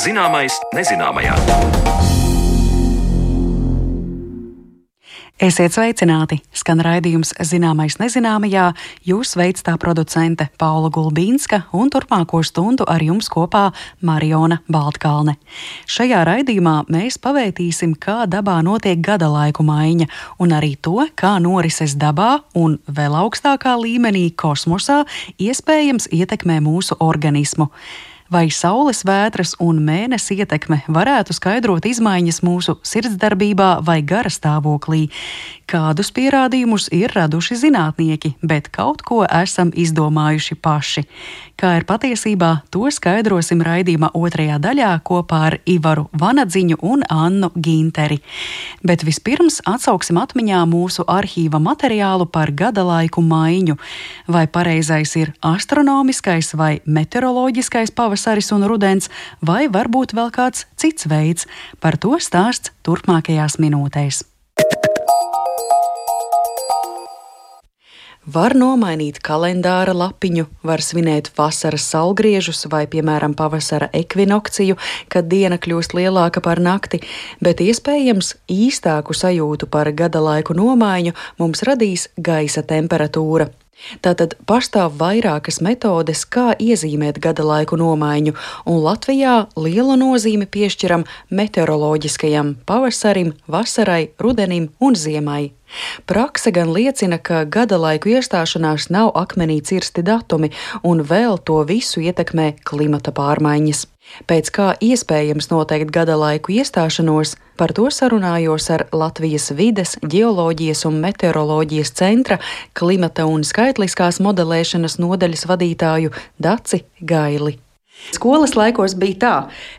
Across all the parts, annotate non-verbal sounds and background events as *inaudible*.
Zināmais nezināmajā. Esiet sveicināti! Skan raidījums Zināmais nezināmajā. Jūs veids tā producente Paula Gulbīnska un turpmāko stundu ar jums kopā Mariona Baltkalne. Šajā raidījumā mēs pavētīsim, kā dabā notiek gada laiku maiņa un arī to, kā norises dabā un vēl augstākā līmenī kosmosā iespējams ietekmē mūsu organismu vai saules vētras un mēnesi ietekme varētu skaidrot izmaiņas mūsu sirdsdarbībā vai gara stāvoklī. Kādus pierādījumus ir raduši zinātnieki, bet kaut ko esam izdomājuši paši. Kā ir patiesībā, to skaidrosim raidījuma otrajā daļā kopā ar Ivaru Vanadziņu un Annu Ginteri. Bet vispirms atsauksim atmiņā mūsu arhīva materiālu par gada laiku maiņu. Vai pareizais ir astronomiskais vai meteoroloģiskais pavasaris? un rudens, vai varbūt vēl kāds cits veids. Par to stāsts turpmākajās minūtēs. Var nomainīt kalendāra lapiņu, var svinēt vasaras saulgriežus vai, piemēram, pavasara ekvinokciju, kad diena kļūst lielāka par nakti, bet iespējams īstāku sajūtu par gada laiku nomaiņu mums radīs gaisa temperatūra. Tātad pastāv vairākas metodes, kā iezīmēt gada laiku nomaiņu, un Latvijā lielu nozīmi piešķiram meteoroloģiskajam pavasarim, vasarai, rudenim un ziemai. Prakse gan liecina, ka gada laiku iestāšanās nav akmenī cirsti datumi, un vēl to visu ietekmē klimata pārmaiņas. Pēc kā iespējams noteikt gada laiku iestāšanos, par to sarunājos ar Latvijas vides, geoloģijas un meteoroloģijas centra klimata un skaitliskās modelēšanas nodaļas vadītāju Daci Gaili. Skolas laikos bija tā,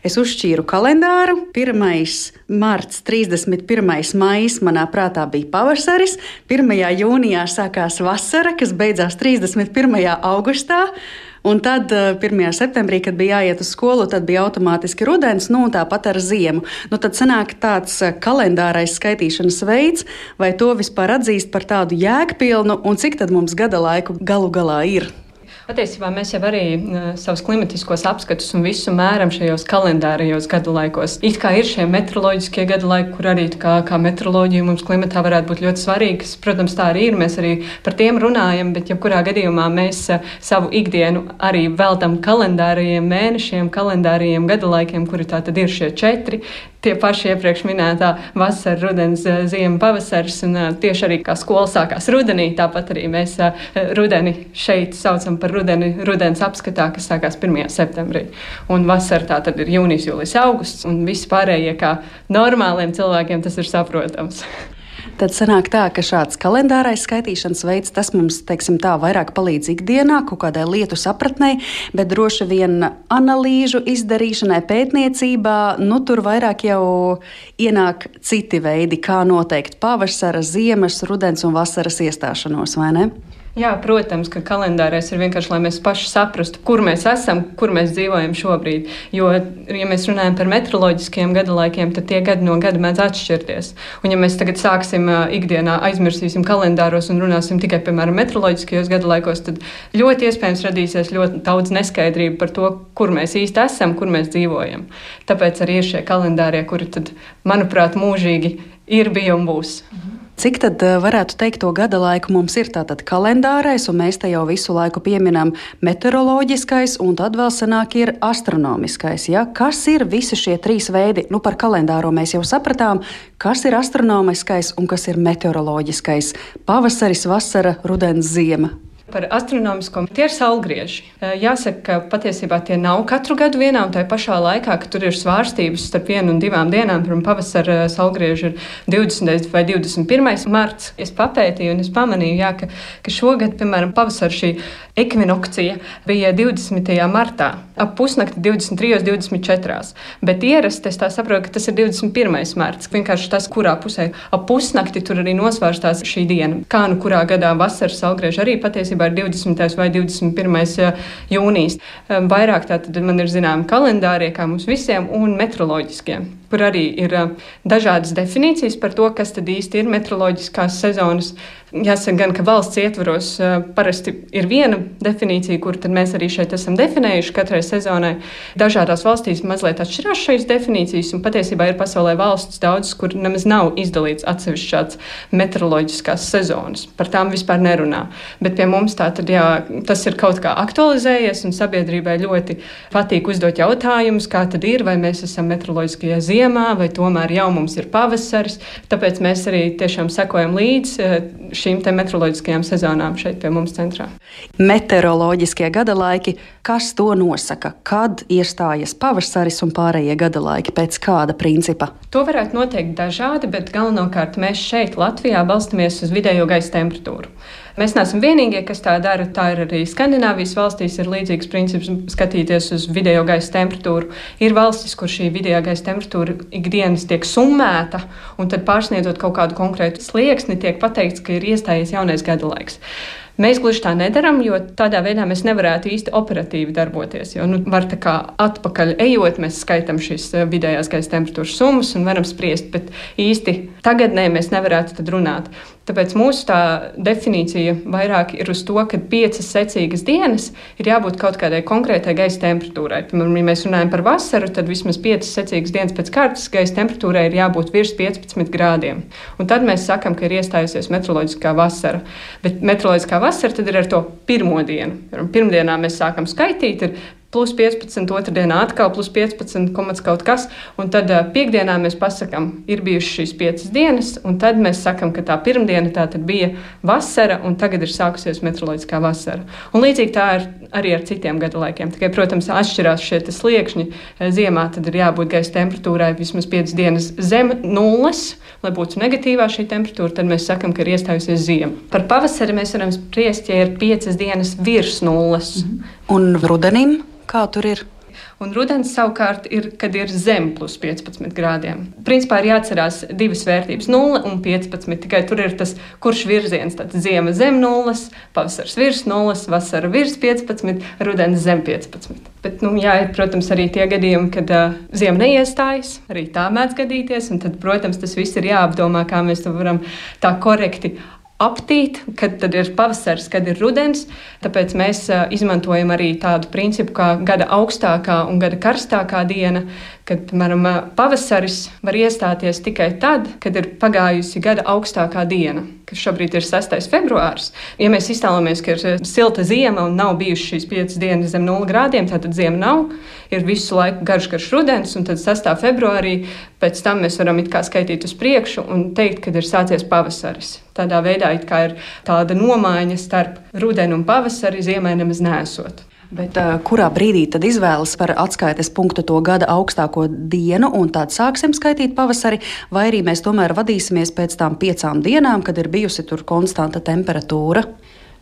es uzšķīru kalendāru. 1. marts, 31. maijs manā prātā bija pavasaris, 1. jūnijā sākās vasara, kas beidzās 31. augustā. Un tad 1. Eh, septembrī, kad bija jāiet uz skolu, tad bija automātiski rudens, nu tāpat ar ziemu. Nu, tad sanāk tāds eh, kalendārais skaitīšanas veids, vai to vispār atzīst par tādu jēgpilnu, un cik tad mums gada laiku galu galā ir. Patiesībā mēs jau arī uh, savus klimatiskos apskatus un visu mēram šajos kalendārajos gadu laikos. It kā ir šie meteoroloģiskie gadu laiki, kur arī kā, kā meteoroloģija mums klimatā varētu būt ļoti svarīgas. Protams, tā arī ir. Mēs arī par tiem runājam, bet jebkurā gadījumā mēs uh, savu ikdienu arī veltam kalendārajiem mēnešiem, kalendārajiem gadu laikiem, kuri tā tad ir šie četri tie paši iepriekš minētā vasara, rudens, eh, ziema, pavasaris. Un tieši arī kā skola sākās rudenī, tāpat arī mēs rudeni šeit saucam par rudeni, rudens apskatā, kas sākās 1. septembrī. Un vasara tā tad ir jūnijas, jūlijas, augusts, un viss pārējie kā normāliem cilvēkiem tas ir saprotams. *laughs* Tad sanāk tā, ka šāds kalendārais skaitīšanas veids, mums, teiksim tā, vairāk palīdz ikdienā, kaut kādai lietu sapratnē, bet droši vien analīžu izdarīšanai, pētniecībā, nu tur vairāk jau ienāk citi veidi, kā noteikt pavasara, ziemas, rudens un vasaras iestāšanos, vai ne? Jā, protams, ka kalendārais ir vienkārši, lai mēs paši saprastu, kur mēs esam, kur mēs dzīvojam šobrīd. Jo, ja mēs runājam par meteoroloģiskiem gada laikiem, tad tie gadi no gada mēdz atšķirties. Un, ja mēs tagad sāksim ikdienā aizmirsīsim kalendāros un runāsim tikai, piemēram, meteoroloģiskajos gada laikos, tad ļoti iespējams radīsies ļoti daudz neskaidrību par to, kur mēs īsti esam, kur mēs dzīvojam. Tāpēc arī ir šie kalendārie, kuri, tad, manuprāt, mūžīgi ir, bija un būs. Mhm. Cik tad eh, varētu teikt to gada laiku mums ir tātad kalendārais, un mēs te jau visu laiku pieminam meteoroloģiskais, un tad vēl senāk ir astronomiskais. Ja? Kas ir visi šie trīs veidi? Nu, par kalendāro mēs jau sapratām, kas ir astronomiskais un kas ir meteoroloģiskais. Pavasaris, vasara, rudens, ziema. Par astronomisko tie ir saulgrieži. Jāsaka, ka patiesībā tie nav katru gadu vienā un tajā pašā laikā, ka tur ir svārstības starp vienu un divām dienām. Pirmā pavasara saulgrieži ir 20. vai 21. marts. Es papētīju un es pamanīju, jā, ka, ka šogad, piemēram, pavasara šī ekvinokcija bija 20. martā, ap pusnakti 23. 24. Bet ierasti es saprotu, ka tas ir 21. marts. Vienkārši tas, kurā pusē ap pusnakti tur arī nosvērstās šī diena. Kā nu kurā gadā vasaras saulgrieži arī patiesībā patiesībā ir 20. vai 21. jūnijas. Vairāk tātad man ir zināmi kalendārie, kā mums visiem, un metroloģiskie kur arī ir dažādas definīcijas par to, kas tad īsti ir metroloģiskās sezonas. Jāsaka, gan ka valsts ietvaros parasti ir viena definīcija, kur mēs arī šeit esam definējuši katrai sezonai. Dažādās valstīs mazliet atšķirās šīs definīcijas, un patiesībā ir pasaulē valsts daudzas, kur nemaz nav izdalīts atsevišķs šāds meteoroloģiskās sezonas. Par tām vispār nerunā. Bet pie mums tā tad, jā, tas ir kaut kā aktualizējies, un sabiedrībai ļoti patīk uzdot jautājumus, kā tad ir, vai mēs esam meteoroloģiskajā ziemā, vai tomēr jau mums ir pavasaris. Tāpēc mēs arī tiešām sekojam līdzi šīm meteoroloģiskajām sezonām šeit pie mums centrā. Meteoroloģiskie gada laiki, kas to nosaka? Kad iestājas pavasaris un pārējie gada laiki, pēc kāda principa? To varētu noteikt dažādi, bet galvenokārt mēs šeit Latvijā balstamies uz vidējo gaisa temperatūru. Mēs neesam vienīgie, kas tā dara. Tā ir arī Skandināvijas valstīs, ir līdzīgs princips skatīties uz vidējo gaisa temperatūru. Ir valstis, kur šī vidējā gaisa temperatūra ikdienas tiek summēta, un tad pārsniedzot kaut kādu konkrētu slieksni, tiek pateikts, ka ir iestājies jaunais gada laiks. Mēs gluži tā nedaram, jo tādā veidā mēs nevarētu īsti operatīvi darboties. Jo nu, var tā kā atpakaļ ejot, mēs skaitām šīs eh, vidējās gaisa temperatūras summas un varam spriest, bet īsti tagadnē mēs nevarētu runāt. Tāpēc mūsu tā definīcija vairāk ir uz to, ka piecas secīgas dienas ir jābūt kaut kādai konkrētai gaisa temperatūrai. Piemēram, ja mēs runājam par vasaru, tad vismaz piecas secīgas dienas pēc kārtas gaisa temperatūrai ir jābūt virs 15 grādiem. Un tad mēs sakām, ka ir iestājusies meteoroloģiskā vasara. Bet meteoroloģiskā vasara ir ar to pirmo dienu. Pirmdienā mēs sākam skaitīt, ir plus 15, otrdienā atkal plus 15, komats kaut kas. Un tad uh, piekdienā mēs pasakām, ir bijušas šīs piecas dienas, un tad mēs sakām, ka tā pirmdiena tā bija vasara, un tagad ir sākusies meteoroloģiskā vasara. Un līdzīgi tā ir arī ar citiem gada laikiem. Tikai, protams, atšķirās šie sliekšņi. Ziemā tad ir jābūt gaisa temperatūrai vismaz 5 dienas zem nulles, lai būtu negatīvā šī temperatūra. Tad mēs sakām, ka ir iestājusies ziema. Par pavasari mēs varam spriest, ja ir 5 dienas virs nulles. -hmm. Un rudenim? Kā tur ir? Un rudens savukārt ir, kad ir zem plus 15 grādiem. Principā ir jāatcerās divas vērtības - 0 un 15. Tikai tur ir tas, kurš virziens. Tad ziema zem 0, pavasars virs 0, vasara virs 15, rudens zem 15. Bet, nu, jā, ir, protams, arī tie gadījumi, kad uh, ziema neiestājas. Arī tā mēdz gadīties. Tad, protams, tas viss ir jāapdomā, kā mēs to varam tā korekti aptīt, kad ir pavasaris, kad ir rudens. Tāpēc mēs izmantojam arī tādu principu kā gada augstākā un gada karstākā diena, kad, piemēram, pavasaris var iestāties tikai tad, kad ir pagājusi gada augstākā diena, kas šobrīd ir 6. februāris. Ja mēs iztēlojamies, ka ir silta zima un nav bijušas šīs piecas dienas zem 0 grādiem, tad zima nav ir visu laiku garš, garš rudens, un tad 6. februārī pēc tam mēs varam skaitīt uz priekšu un teikt, kad ir sācies pavasaris. Tādā veidā ir tāda nomaiņa starp rudeni un pavasari, ziemai nemaz nesot. Bet, uh, kurā brīdī tad izvēlas par atskaites punktu to gada augstāko dienu, un tad sāksim skaitīt pavasari, vai arī mēs tomēr vadīsimies pēc tām piecām dienām, kad ir bijusi tur konstanta temperatūra?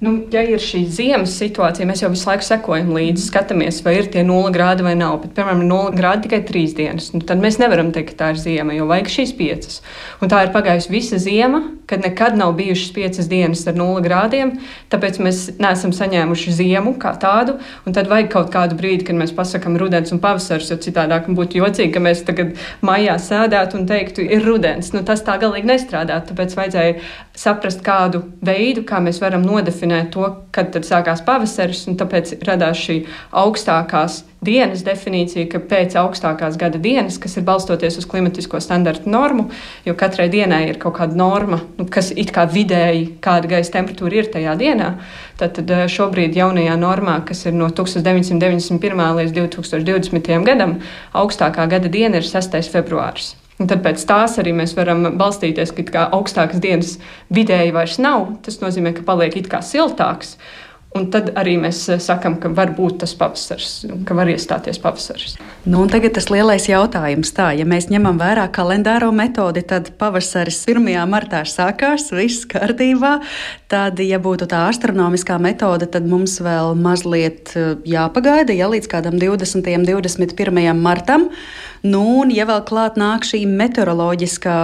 Nu, ja ir šī ziemas situācija, mēs jau visu laiku sekojam līdzi, skatāmies, vai ir tie nulli grādi vai nav. Bet, piemēram, nulli grādi tikai trīs dienas. Nu, tad mēs nevaram teikt, ka tā ir ziema, jo vajag šīs piecas. Un tā ir pagājusi visa ziema, kad nekad nav bijušas piecas dienas ar nulli grādiem. Tāpēc mēs neesam saņēmuši ziemu kā tādu. Tad vajag kaut kādu brīdi, kad mēs pasakām rudens un pavasaris, jo citādāk būtu jocīgi, ka mēs tagad maijā sēdētu un teiktu, ir rudens. Nu, tas tā galīgi nestrādāt. Tāpēc vajadzēja saprast kādu veidu, kā mēs varam nodefinēt definē to, kad sākās pavasaris, un tāpēc radās šī augstākās dienas definīcija, ka pēc augstākās gada dienas, kas ir balstoties uz klimatisko standartu normu, jo katrai dienai ir kaut kāda norma, nu, kas it kā vidēji, kāda gaisa temperatūra ir tajā dienā, tad, tad eh, šobrīd jaunajā normā, kas ir no 1991. līdz 2020. gadam, augstākā gada diena ir 6. februāris. Un tad pēc tās arī mēs varam balstīties, ka augstākas dienas vidēji vairs nav. Tas nozīmē, ka paliek it kā siltāks. Un tad arī mēs eh, sakām, ka var būt tas pavasaris, ka var iestāties pavasaris. Nu, tagad tas lielais jautājums. Tā, ja mēs ņemam vērā kalendāro metodi, tad pavasaris 1. martā sākās, viss kārtībā. Tad, ja būtu tā astronomiskā metode, tad mums vēl mazliet eh, jāpagaida, ja līdz kādam 20. un 21. martam. Nu, un, ja vēl klāt nāk šī meteoroloģiskā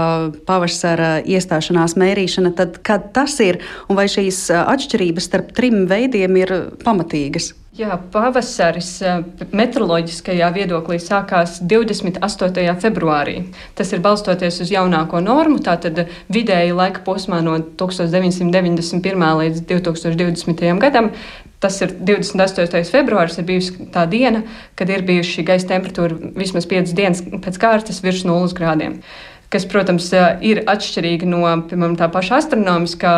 pavasara iestāšanās mērīšana, tad kad tas ir un vai šīs atšķirības starp trim veidiem ir pamatīgas? Jā, pavasaris meteoroloģiskajā viedoklī sākās 28. februārī. Tas ir balstoties uz jaunāko normu, tātad vidēji laika posmā no 1991. līdz 2020. gadam. Tas ir 28. februāris, ir bijusi tā diena, kad ir bijusi šī gaisa temperatūra vismaz 5 dienas pēc kārtas virs 0 grādiem kas, protams, ir atšķirīga no piemēram, tā paša astronomiskā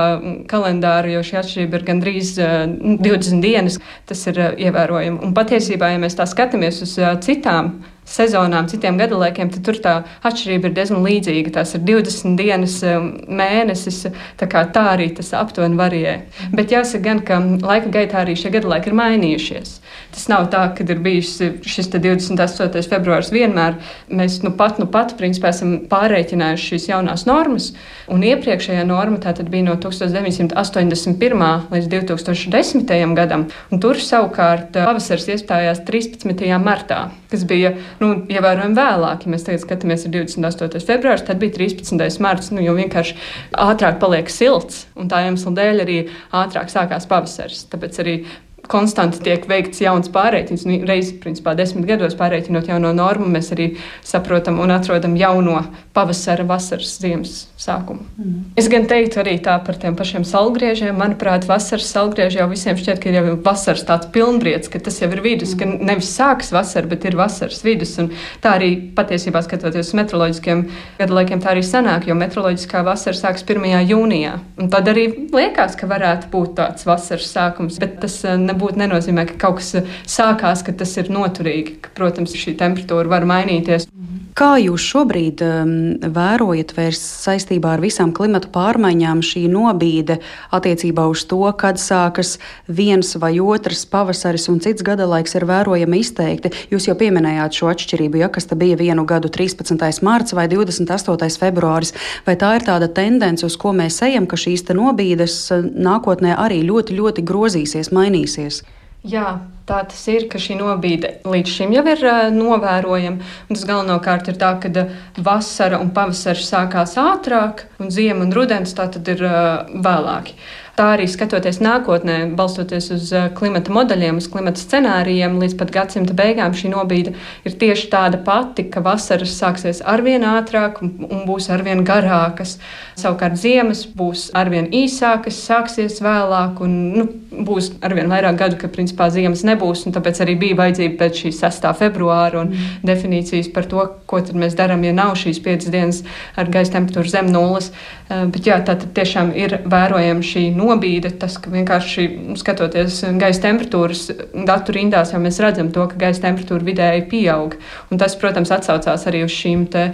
kalendāra, jo šī atšķirība ir gandrīz 20 dienas. Tas ir ievērojami. Un patiesībā, ja mēs tā skatāmies uz citām sezonām, citiem gadalaikiem, tad tur tā atšķirība ir diezgan līdzīga. Tās ir 20 dienas um, mēnesis, tā, tā arī tas aptuveni varijē. Bet jāsaka gan, ka laika gaitā arī šie gadalaiki ir mainījušies. Tas nav tā, ka ir bijis šis 28. februāris vienmēr. Mēs nu pat, nu pat, principā, esam pārreikinājuši šīs jaunās normas, un iepriekšējā norma tā bija no 1981. līdz 2010. gadam, un tur savukārt pavasaris iestājās 13. martā, kas bija nu, ievērojami vēlāk. Ja mēs tagad skatāmies, ir 28. februāris, tad bija 13. marts, nu, jo vienkārši ātrāk paliek silts, un tā iemesla dēļ arī ātrāk sākās pavasaris. Tāpēc arī konstanti tiek veikts jauns pārreikins. Reizes, principā, desmit gados pārreikinot jauno normu, mēs arī saprotam un atrodam jauno pavasara, vasaras, ziemas sākumu. Mm. Es gan teiktu arī tā par tiem pašiem salgriežiem. Manuprāt, vasaras salgrieži jau visiem šķiet, ka ir jau vasaras tāds pilnbriets, ka tas jau ir vidus, mm. ka nevis sākas vasara, bet ir vasaras vidus. Un tā arī patiesībā skatoties uz meteoroloģiskiem gadalaikiem, tā arī sanāk, jo meteoroloģiskā vasara sākas 1. jūnijā. Un tad arī liekas, ka varētu būt tāds vasaras sākums, bet tas eh, nebūs nebūtu nenozīmē, ka kaut kas eh, sākās, ka tas ir noturīgi. Ka, protams, šī temperatūra var mainīties. Kā jūs šobrīd um, vērojat saistībā ar visām klimata pārmaiņām šī nobīde attiecībā uz to, kad sākas viens vai otrs pavasaris un cits gada laiks ir vērojami izteikti? Jūs jau pieminējāt šo atšķirību, ja kas ta bija vienu gadu 13. mārts vai 28. februāris. Vai tā ir tāda tendence, uz ko mēs ejam, ka šīs nobīdes uh, nākotnē arī ļoti, ļoti grozīsies, mainīsies? Jā, tā tas ir, ka šī nobīde līdz šim jau ir uh, novērojama. Tas galvenokārt ir tā, ka vasara un pavasaris sākās ātrāk, un ziema un rudens tā tad ir uh, vēlāki. Tā arī skatoties nākotnē, balstoties uz eh, klimata modeļiem, uz klimata scenārijiem, līdz pat gadsimta beigām šī nobīde ir tieši tāda pati, ka vasaras sāksies arvien ātrāk un būs arvien garākas. Savukārt ziemas būs arvien īsākas, sāksies vēlāk un nu, būs arvien vairāk gadu, ka principā ziemas nebūs. Tāpēc arī bija vajadzība pēc šī 6. februāra un mm. definīcijas par to, ko mēs darām, ja nav šīs piecas dienas ar gaisa temperatūru zem nulles. Eh, bet jā, tā tiešām ir vērojama šī nobīde nobīde, tas, ka vienkārši skatoties gaisa temperatūras datu rindās, jau mēs redzam to, ka gaisa temperatūra vidēji pieaug. Un tas, protams, atsaucās arī uz šīm eh,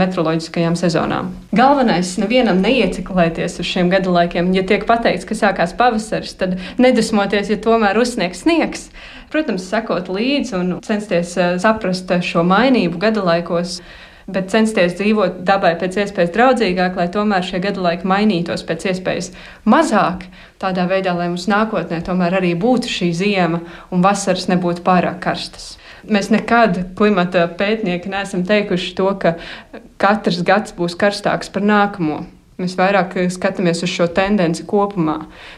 meteoroloģiskajām sezonām. Galvenais nevienam neieciklēties uz šiem gada laikiem. Ja tiek pateikts, ka sākās pavasaris, tad nedusmoties, ja tomēr uzsniegs sniegs. Protams, sekot līdzi un censties eh, saprast šo mainību gada laikos bet censties dzīvot dabai pēc iespējas draudzīgāk, lai tomēr šie gadu laiki mainītos pēc iespējas mazāk. Tādā veidā, lai mums nākotnē tomēr arī būtu šī ziema un vasaras nebūtu pārāk karstas. Mēs nekad klimata pētnieki neesam teikuši to, ka katrs gads būs karstāks par nākamo. Mēs vairāk skatāmies uz šo tendenci kopumā,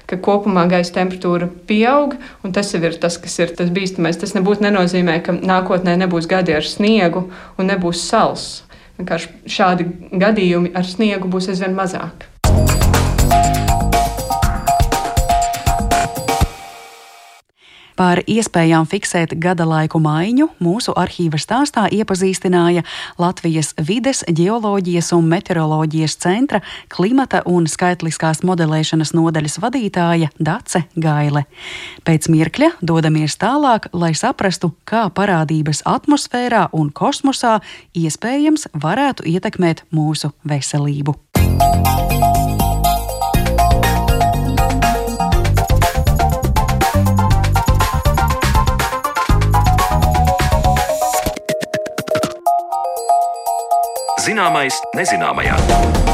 ka kopumā gaisa temperatūra pieaug, un tas ir tas, kas ir tas bīstamais. Tas nebūtu nenozīmē, ka nākotnē nebūs gadi ar sniegu un nebūs sals. Vienkārši šādi gadījumi ar sniegu būs aizvien mazāk. Par iespējām fiksēt gada laiku maiņu mūsu arhīva stāstā iepazīstināja Latvijas vides, geoloģijas un meteoroloģijas centra klimata un skaitliskās modelēšanas nodaļas vadītāja Dace Gaile. Pēc mirkļa dodamies tālāk, lai saprastu, kā parādības atmosfērā un kosmosā iespējams varētu ietekmēt mūsu veselību. Música Zināmais nezināmajā.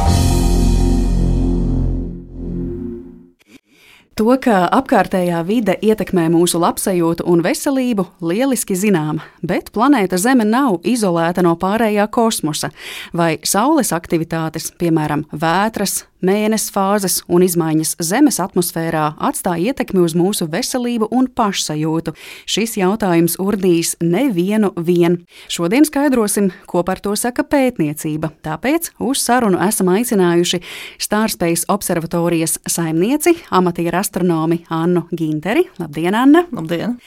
To, ka apkārtējā vide ietekmē mūsu labsajūtu un veselību, lieliski zinām, bet planēta Zeme nav izolēta no pārējā kosmosa, vai Saules aktivitātes, piemēram, vētras, mēnesis fāzes un izmaiņas Zemes atmosfērā atstāja ietekmi uz mūsu veselību un pašsajūtu. Šis jautājums urdīs nevienu vien. Šodien skaidrosim, ko par to saka pētniecība. Tāpēc uz sarunu esam aicinājuši Stārspējas observatorijas saimnieci, amatieru astronomi Annu Ginteri. Labdien, Anna! Labdien!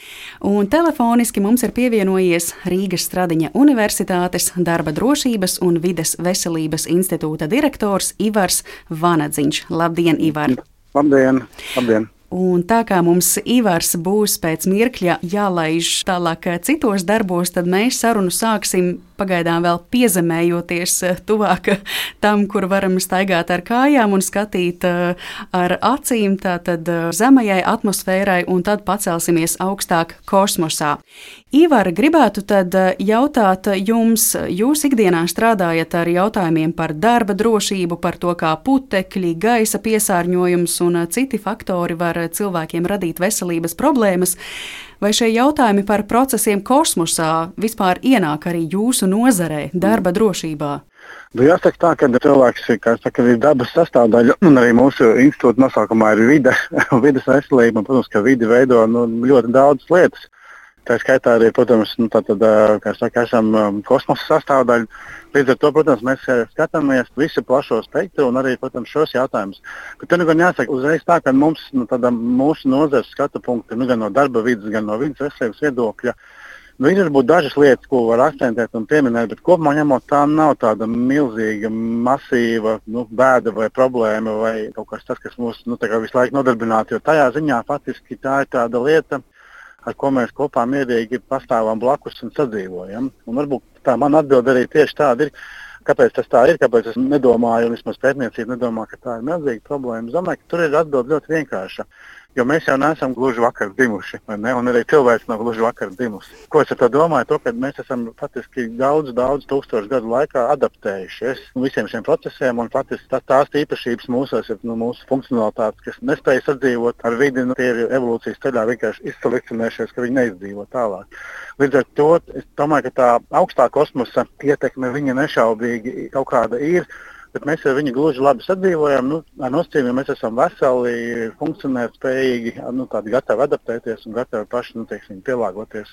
Un telefoniski mums ir pievienojies Rīgas Stradiņa Universitātes darba drošības un vides veselības institūta direktors Ivars Vanadziņš. Labdien, Ivar! Labdien! Labdien. Un tā kā mums Ivars būs pēc mirkļa jālaiž tālāk citos darbos, tad mēs sarunu sāksim pagaidām vēl piezemējoties eh, tuvāk *laughs* tam, kur varam staigāt ar kājām un skatīt eh, ar acīm, tātad eh, zemajai atmosfērai, un tad pacelsimies augstāk kosmosā. Ivar, gribētu tad jautāt jums, jūs ikdienā strādājat ar jautājumiem par darba drošību, par to, kā putekļi, gaisa piesārņojums un citi faktori var cilvēkiem radīt veselības problēmas. Vai šie jautājumi par procesiem kosmosā vispār ienāk arī jūsu nozarē, darba drošībā? Nu, jāsaka tā, ka cilvēks saka, ir dabas sastāvdaļa, un arī mūsu institūta nosaukumā ir vide, *laughs* vidas veselība. Protams, ka vidi veido nu, ļoti daudzas lietas. Tā skaitā arī, protams, nu, tātad, kā saka, esam um, kosmosa sastāvdaļa. Līdz ar to, protams, mēs skatāmies visu plašo spektru un arī, protams, šos jautājumus. Bet tur nu gan jāsaka uzreiz tā, ka mums, nu, tāda, mūsu nozares skatu punkti nu, gan no darba vidas, gan no vidas veselības viedokļa. Nu, ir varbūt dažas lietas, ko var akcentēt un pieminēt, bet kopumā ņemot, tā nav tāda milzīga, masīva nu, bēda vai problēma vai kaut kas tāds, kas mūs nu, visu laiku nodarbinātu. Jo tajā ziņā faktiski tā ir tāda lieta, ar ko mēs kopā mierīgi pastāvam blakus un sadzīvojam. Un varbūt tā man atbild arī tieši tāda ir. Kāpēc tas tā ir? Kāpēc es nedomāju, un vismaz pētniecība nedomā, ka tā ir milzīga problēma? Es domāju, ka tur ir atbilde ļoti vienkārša. Jo mēs jau neesam gluži vakar dzimuši, ne? un arī cilvēks nav gluži vakar dzimusi. Ko es ar to domāju? To, ka mēs esam faktiski daudz, daudz tūkstošu gadu laikā adaptējušies visiem šiem procesiem, un faktiski tā, tās īpašības mūsos ir nu, mūsu funkcionalitātes, kas nespēj sadzīvot ar vidi, nu, tie ir evolūcijas ceļā vienkārši izsalikcinējušies, ka viņi neizdzīvo tālāk. Līdz ar to es domāju, ka tā augstā kosmosa ietekme viņa nešaubīgi kaut kāda ir bet mēs ar viņu gluži labi sadzīvojam. Nu, ar nosacījumu mēs esam veseli, funkcionēt spējīgi, nu, gatavi adaptēties un gatavi paši nu, teiksim, pielāgoties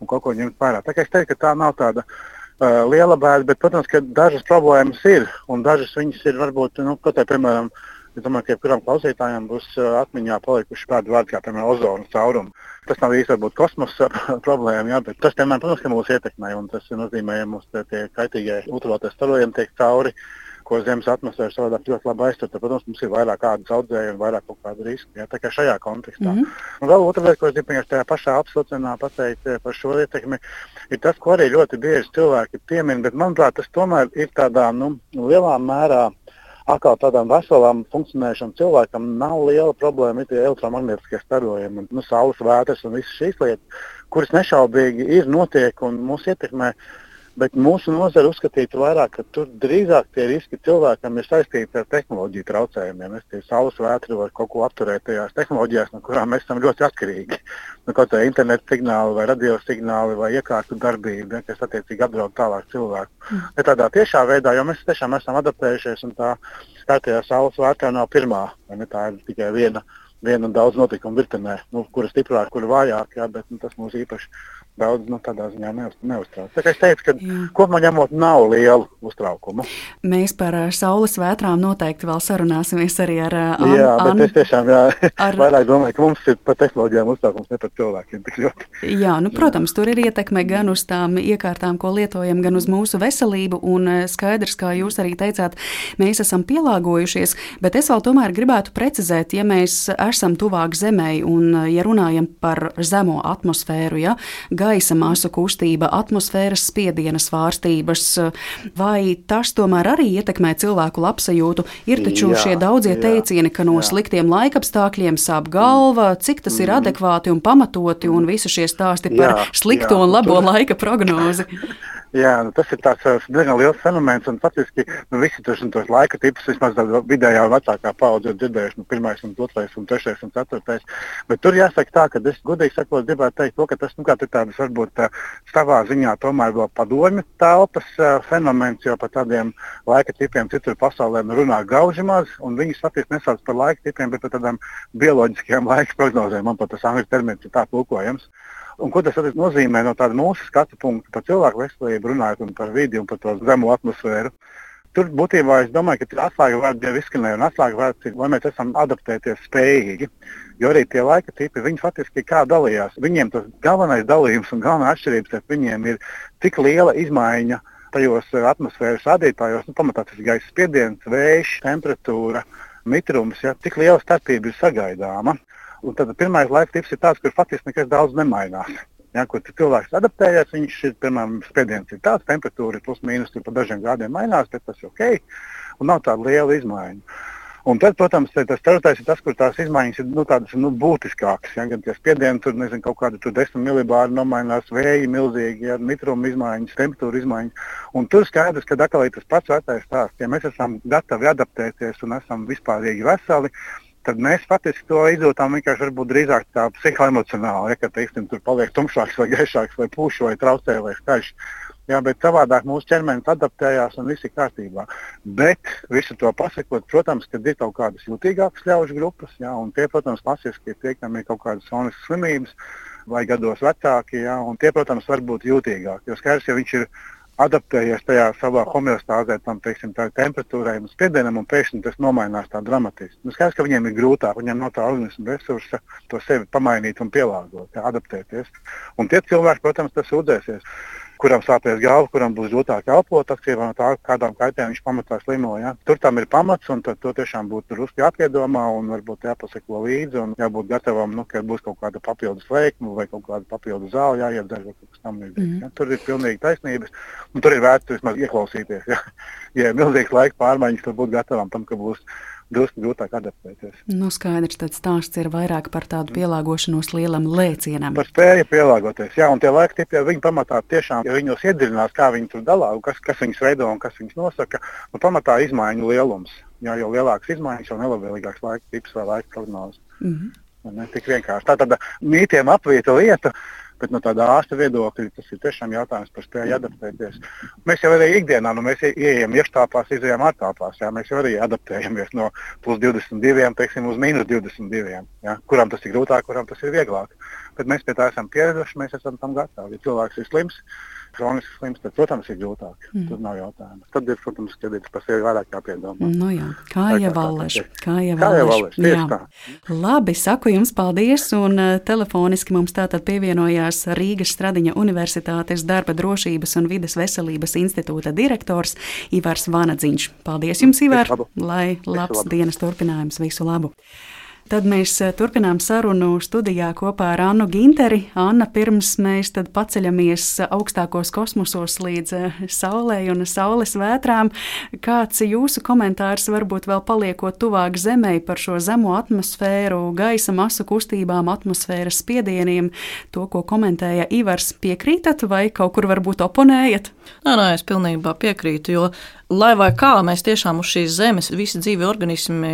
un kaut ko ņemt vērā. Tā kā es teiktu, ka tā nav tāda uh, liela bēda, bet, protams, ka dažas problēmas ir un dažas viņas ir varbūt, nu, kā, piemēram, Es domāju, ka jebkuram klausītājam būs atmiņā palikuši tādi vārdi kā, piemēram, ozona caurums. Tas nav īsti varbūt kosmosa *laughs* problēma, jā, bet tas, piemēram, protams, mūs ietekmē, tas nozīmē, ka mums tie kaitīgie ultravioletē starojumi tiek cauri. Uh, ko Zemes atmosfēra savādāk ļoti labi aiztur. Protams, mums ir vairāk kādas audzēju un vairāk kaut kādu risku. Jā, tā kā šajā kontekstā. Mm -hmm. Un vēl otra lieta, ko es gribu tajā pašā apsveicinā pateikt eh, par šo ietekmi, ir tas, ko arī ļoti bieži cilvēki piemin, bet manuprāt, tas tomēr ir tādā nu, lielā mērā atkal tādām veselām funkcionējušam cilvēkam nav liela problēma ar elektromagnetiskiem starojumiem, nu, saules vētras un visas šīs lietas, kuras nešaubīgi ir notiek un mūs ietekmē. Bet mūsu nozara uzskatītu vairāk, ka tur drīzāk tie riski cilvēkam ir saistīti ar tehnoloģiju traucējumiem. Es tie saules vētri var kaut ko apturēt tajās tehnoloģijās, no kurām mēs esam ļoti atkarīgi. Nu, kaut kā interneta signāli vai radio signāli vai iekārtu darbība, ja, kas attiecīgi apdraud tālāk cilvēku. Mm. Ne tādā tiešā veidā, jo mēs tiešām esam adaptējušies un tā kārtējā saules vētra nav pirmā, ne, tā ir tikai viena viena un daudz notikumu virtenē, nu, kura stiprāk, kura vājāk, jā, bet nu, tas mūs īpaši daudz nu, tādā ziņā neuztrauc. Tā es teicu, ka kopumā ņemot nav lielu uztraukumu. Mēs par saules vētrām noteikti vēl sarunāsimies arī ar Annu. Jā, bet An... es tiešām jā, ar... *laughs* vairāk domāju, ka mums ir par tehnoloģijām uztraukums, ne par cilvēkiem tik ļoti. Jā, nu, protams, tur ir ietekme gan uz tām iekārtām, ko lietojam, gan uz mūsu veselību, un skaidrs, kā jūs arī teicāt, mēs esam pielāgojušies, bet es vēl tomēr gribētu precizēt, ja mēs esam tuvāk zemē un ja runājam par zemo atmosfēru, ja, gaisa masu kustība, atmosfēras spiediena svārstības, vai tas tomēr arī ietekmē cilvēku labsajūtu? Ir taču jā, šie daudzie jā, teicieni, ka no jā. sliktiem laikapstākļiem sāp galva, cik tas mm. ir adekvāti un pamatoti, un visi šie stāsti par jā, slikto jā, un labo tur... laika prognozi. *laughs* Jā, nu, tas ir tāds diezgan liels fenomens. Faktiski nu, visi tos, laika tipus, vismaz vidējā un vecākā paudze, ir dzirdējuši nu, pirmais, un otrais, un trešais un ceturtais. Bet tur jāsaka tā, ka es godīgi sakot, gribētu teikt, to, ka tas nu, ir tāds varbūt savā ziņā tomēr vēl padomju telpas fenomens, jo par tādiem laika tipiem citur pasaulē nu, runā gauži maz, un viņus faktiski nesauc par laika tipiem, bet par tādām bioloģiskajām laika prognozēm. Man pat tas angļu termins ir tā tulkojams. Un, ko tas nozīmē no tāda mūsu skatu punkta par cilvēku veselību, runājot par vidi un par to zemo atmosfēru? Tur būtībā es domāju, ka atslēga vārds jau izskanēja, un atslēga vārds ir, lai mēs esam adaptēties spējīgi. Jo arī tie laika tipi, viņi faktiski kā dalījās. Viņiem tas galvenais dalījums un galvenā atšķirība starp viņiem ir tik liela izmaiņa tajos atmosfēras rādītājos, nu, pamatā tas ir gaisa spiediens, vējš, temperatūra, mitrums. Ja, tik liela starpība ir sagaidāma. Un tad pirmais laika tips ir tāds, kur faktiski nekas daudz nemainās. Ja, kur cilvēks adaptējas, viņš ir, piemēram, spiediens ir tāds, temperatūra ir plus mīnus pa dažiem grādiem mainās, bet tas ir ok. Un nav tāda liela izmaiņa. Un tad, protams, tas ceturtais ir tas, kur tās izmaiņas ir nu, tādas nu, būtiskākas. Ja, gan tie spiedieni, tur nezinu, kaut tur desmit milibāri nomainās, vēji milzīgi, ja, mitruma izmaiņas, temperatūra izmaiņas. Un tur skaidrs, ka atkal ir tas pats vecais stāsts. Ja mēs esam gatavi adaptēties un esam vispārīgi veseli, tad mēs faktiski to izjūtām vienkārši drīzāk tā psihoemocionāli, ja, ka teiksim, tur paliek tumšāks vai gaišāks vai pūš vai traucē vai skaļš. Jā, bet savādāk mūsu ķermenis adaptējās un viss ir kārtībā. Bet visu to pasakot, protams, ka ir kaut kādas jutīgākas ļaužu grupas, jā, un tie, protams, klasiski ir tie, kam ir kaut kādas soniskas slimības vai gados vecāki, jā, un tie, protams, var būt jutīgāki. Jo skaidrs, ja viņš ir adaptējies tajā savā homeostāzē, tam teiksim, temperatūrai un spiedienam, un pēkšņi tas nomainās tā dramatiski. Nu, skaidrs, ka viņiem ir grūtāk, viņiem nav tā organisma resursa to sevi pamainīt un pielāgot, jā, adaptēties. Un tie cilvēki, protams, tas sūdzēsies kuram sāpēs galva, kuram būs grūtāk elpot, atkarībā no tā, kādām kaitēm viņš pamatā slimo. Ja? Tur tam ir pamats, un to tiešām būtu drusku jāpiedomā, un varbūt jāpaseko līdzi, un jābūt gatavam, nu, ka būs kaut kāda papildus lēkme vai kaut kāda papildus zāle jāiedzer vai kaut kas tamlīdzīgs. Mm. Ja? Tur ir pilnīgi taisnības, un tur ir vērts vismaz ieklausīties. Ja, ja ir milzīgs laika pārmaiņas, tad būt gatavam tam, ka būs drusku grūtāk adaptēties. Nu, skaidrs, tad stāsts ir vairāk par tādu pielāgošanos lielam lēcienam. Par spēju pielāgoties, jā, un tie laika tipi, ja viņi pamatā tiešām, ja viņos iedziļinās, kā viņi tur dalās, kas, kas viņus veido un kas viņus nosaka, nu, pamatā izmaiņu lielums. Jā, jo lielāks izmaiņas, jo nelabvēlīgāks laika tips vai laika prognozes. Mm -hmm. Ne tik vienkārši. Tā tad mītiem apvieta lieta. Bet no tāda ārsta viedokļa tas ir tiešām jautājums par spēju adaptēties. Mēs jau arī ikdienā, nu, mēs ieejam iekštāpās, izējām ārtāpās. Jā, mēs jau arī adaptējamies no plus 22 teiksim, uz mīnus 22. Jā, kuram tas ir grūtāk, kuram tas ir vieglāk. Bet mēs pie tā esam pieraduši, mēs esam tam gatavi. Ja cilvēks ir slims, kronisks slims, tad, protams, ir grūtāk. Mm. Tur nav jautājumu. Tad ir, protams, kad ir par sevi vairāk jāpiedomā. Nu jā, kā jau valēš. Kā jau valēš. Labi, saku jums paldies, un uh, telefoniski mums tātad pievienojās Rīgas Stradiņa Universitātes darba drošības un vides veselības institūta direktors Ivars Vanadziņš. Paldies jums, Ivar, lai labs dienas turpinājums, visu labu! Tad mēs eh, turpinām sarunu studijā kopā ar Annu Ginteri. Anna, pirms mēs paceļamies augstākos kosmosos līdz eh, Saulē un Saules vētrām, kāds jūsu komentārs varbūt vēl paliekot tuvāk Zemē par šo zemo atmosfēru, gaisa masu kustībām, atmosfēras spiedieniem, to, ko komentēja Ivars, piekrītat vai kaut kur varbūt oponējat? Nē, nē, es pilnībā piekrītu, jo lai vai kā mēs tiešām uz šīs zemes visi dzīvi organismi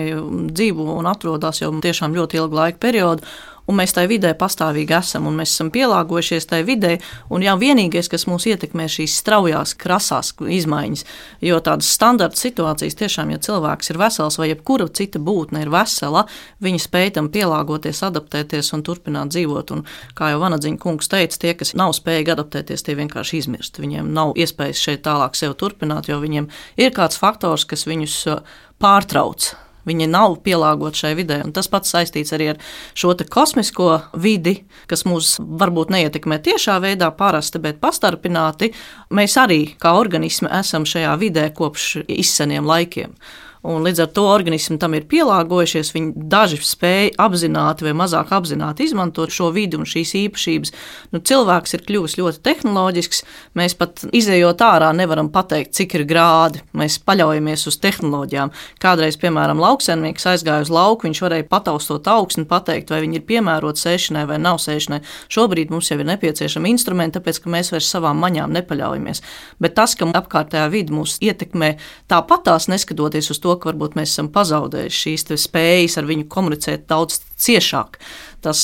dzīvo un atrodas jau tiešām ļoti ilgu laiku periodu, un mēs tajā vidē pastāvīgi esam, un mēs esam pielāgojušies tajā vidē. Un jau vienīgais, kas mūs ietekmē, šīs straujās, krasās izmaiņas. Jo tādas standarta situācijas tiešām, ja cilvēks ir vesels vai jebkura cita būtne ir vesela, viņi spēj tam pielāgoties, adaptēties un turpināt dzīvot. Un, kā jau Vanadziņa kungs teica, tie, kas nav spējīgi adaptēties, tie vienkārši izmirst. Viņiem nav iespējas šeit tālāk sevi turpināt, jo viņiem ir kāds faktors, kas viņus uh, pārtrauc Viņi nav pielāgoti šai vidē. Un tas pats saistīts arī ar šo kosmisko vidi, kas mūs varbūt neietekmē tiešā veidā parasti, bet pastarpināti. Mēs arī kā organismi esam šajā vidē kopš izseniem laikiem. Un līdz ar to organismi tam ir pielāgojušies. Viņi daži spēj apzināti vai mazāk apzināti izmantot šo vidi un šīs īpašības. Nu, cilvēks ir kļuvis ļoti tehnoloģisks. Mēs pat izējot ārā nevaram pateikt, cik ir grādi. Mēs paļaujamies uz tehnoloģijām. Kādreiz, piemēram, lauksaimnieks aizgāja uz lauku, viņš varēja pataustot augstu un pateikt, vai viņi ir piemēroti sēšanai vai nav sēšanai. Šobrīd mums jau ir nepieciešami instrumenti, tāpēc ka mēs vairs savām maņām nepaļaujamies. Bet tas, ka apkārtējā vide mūs ietekmē tāpatās, neskatoties uz to, ka varbūt mēs esam pazaudējuši šīs spējas ar viņu komunicēt daudz ciešāk, tas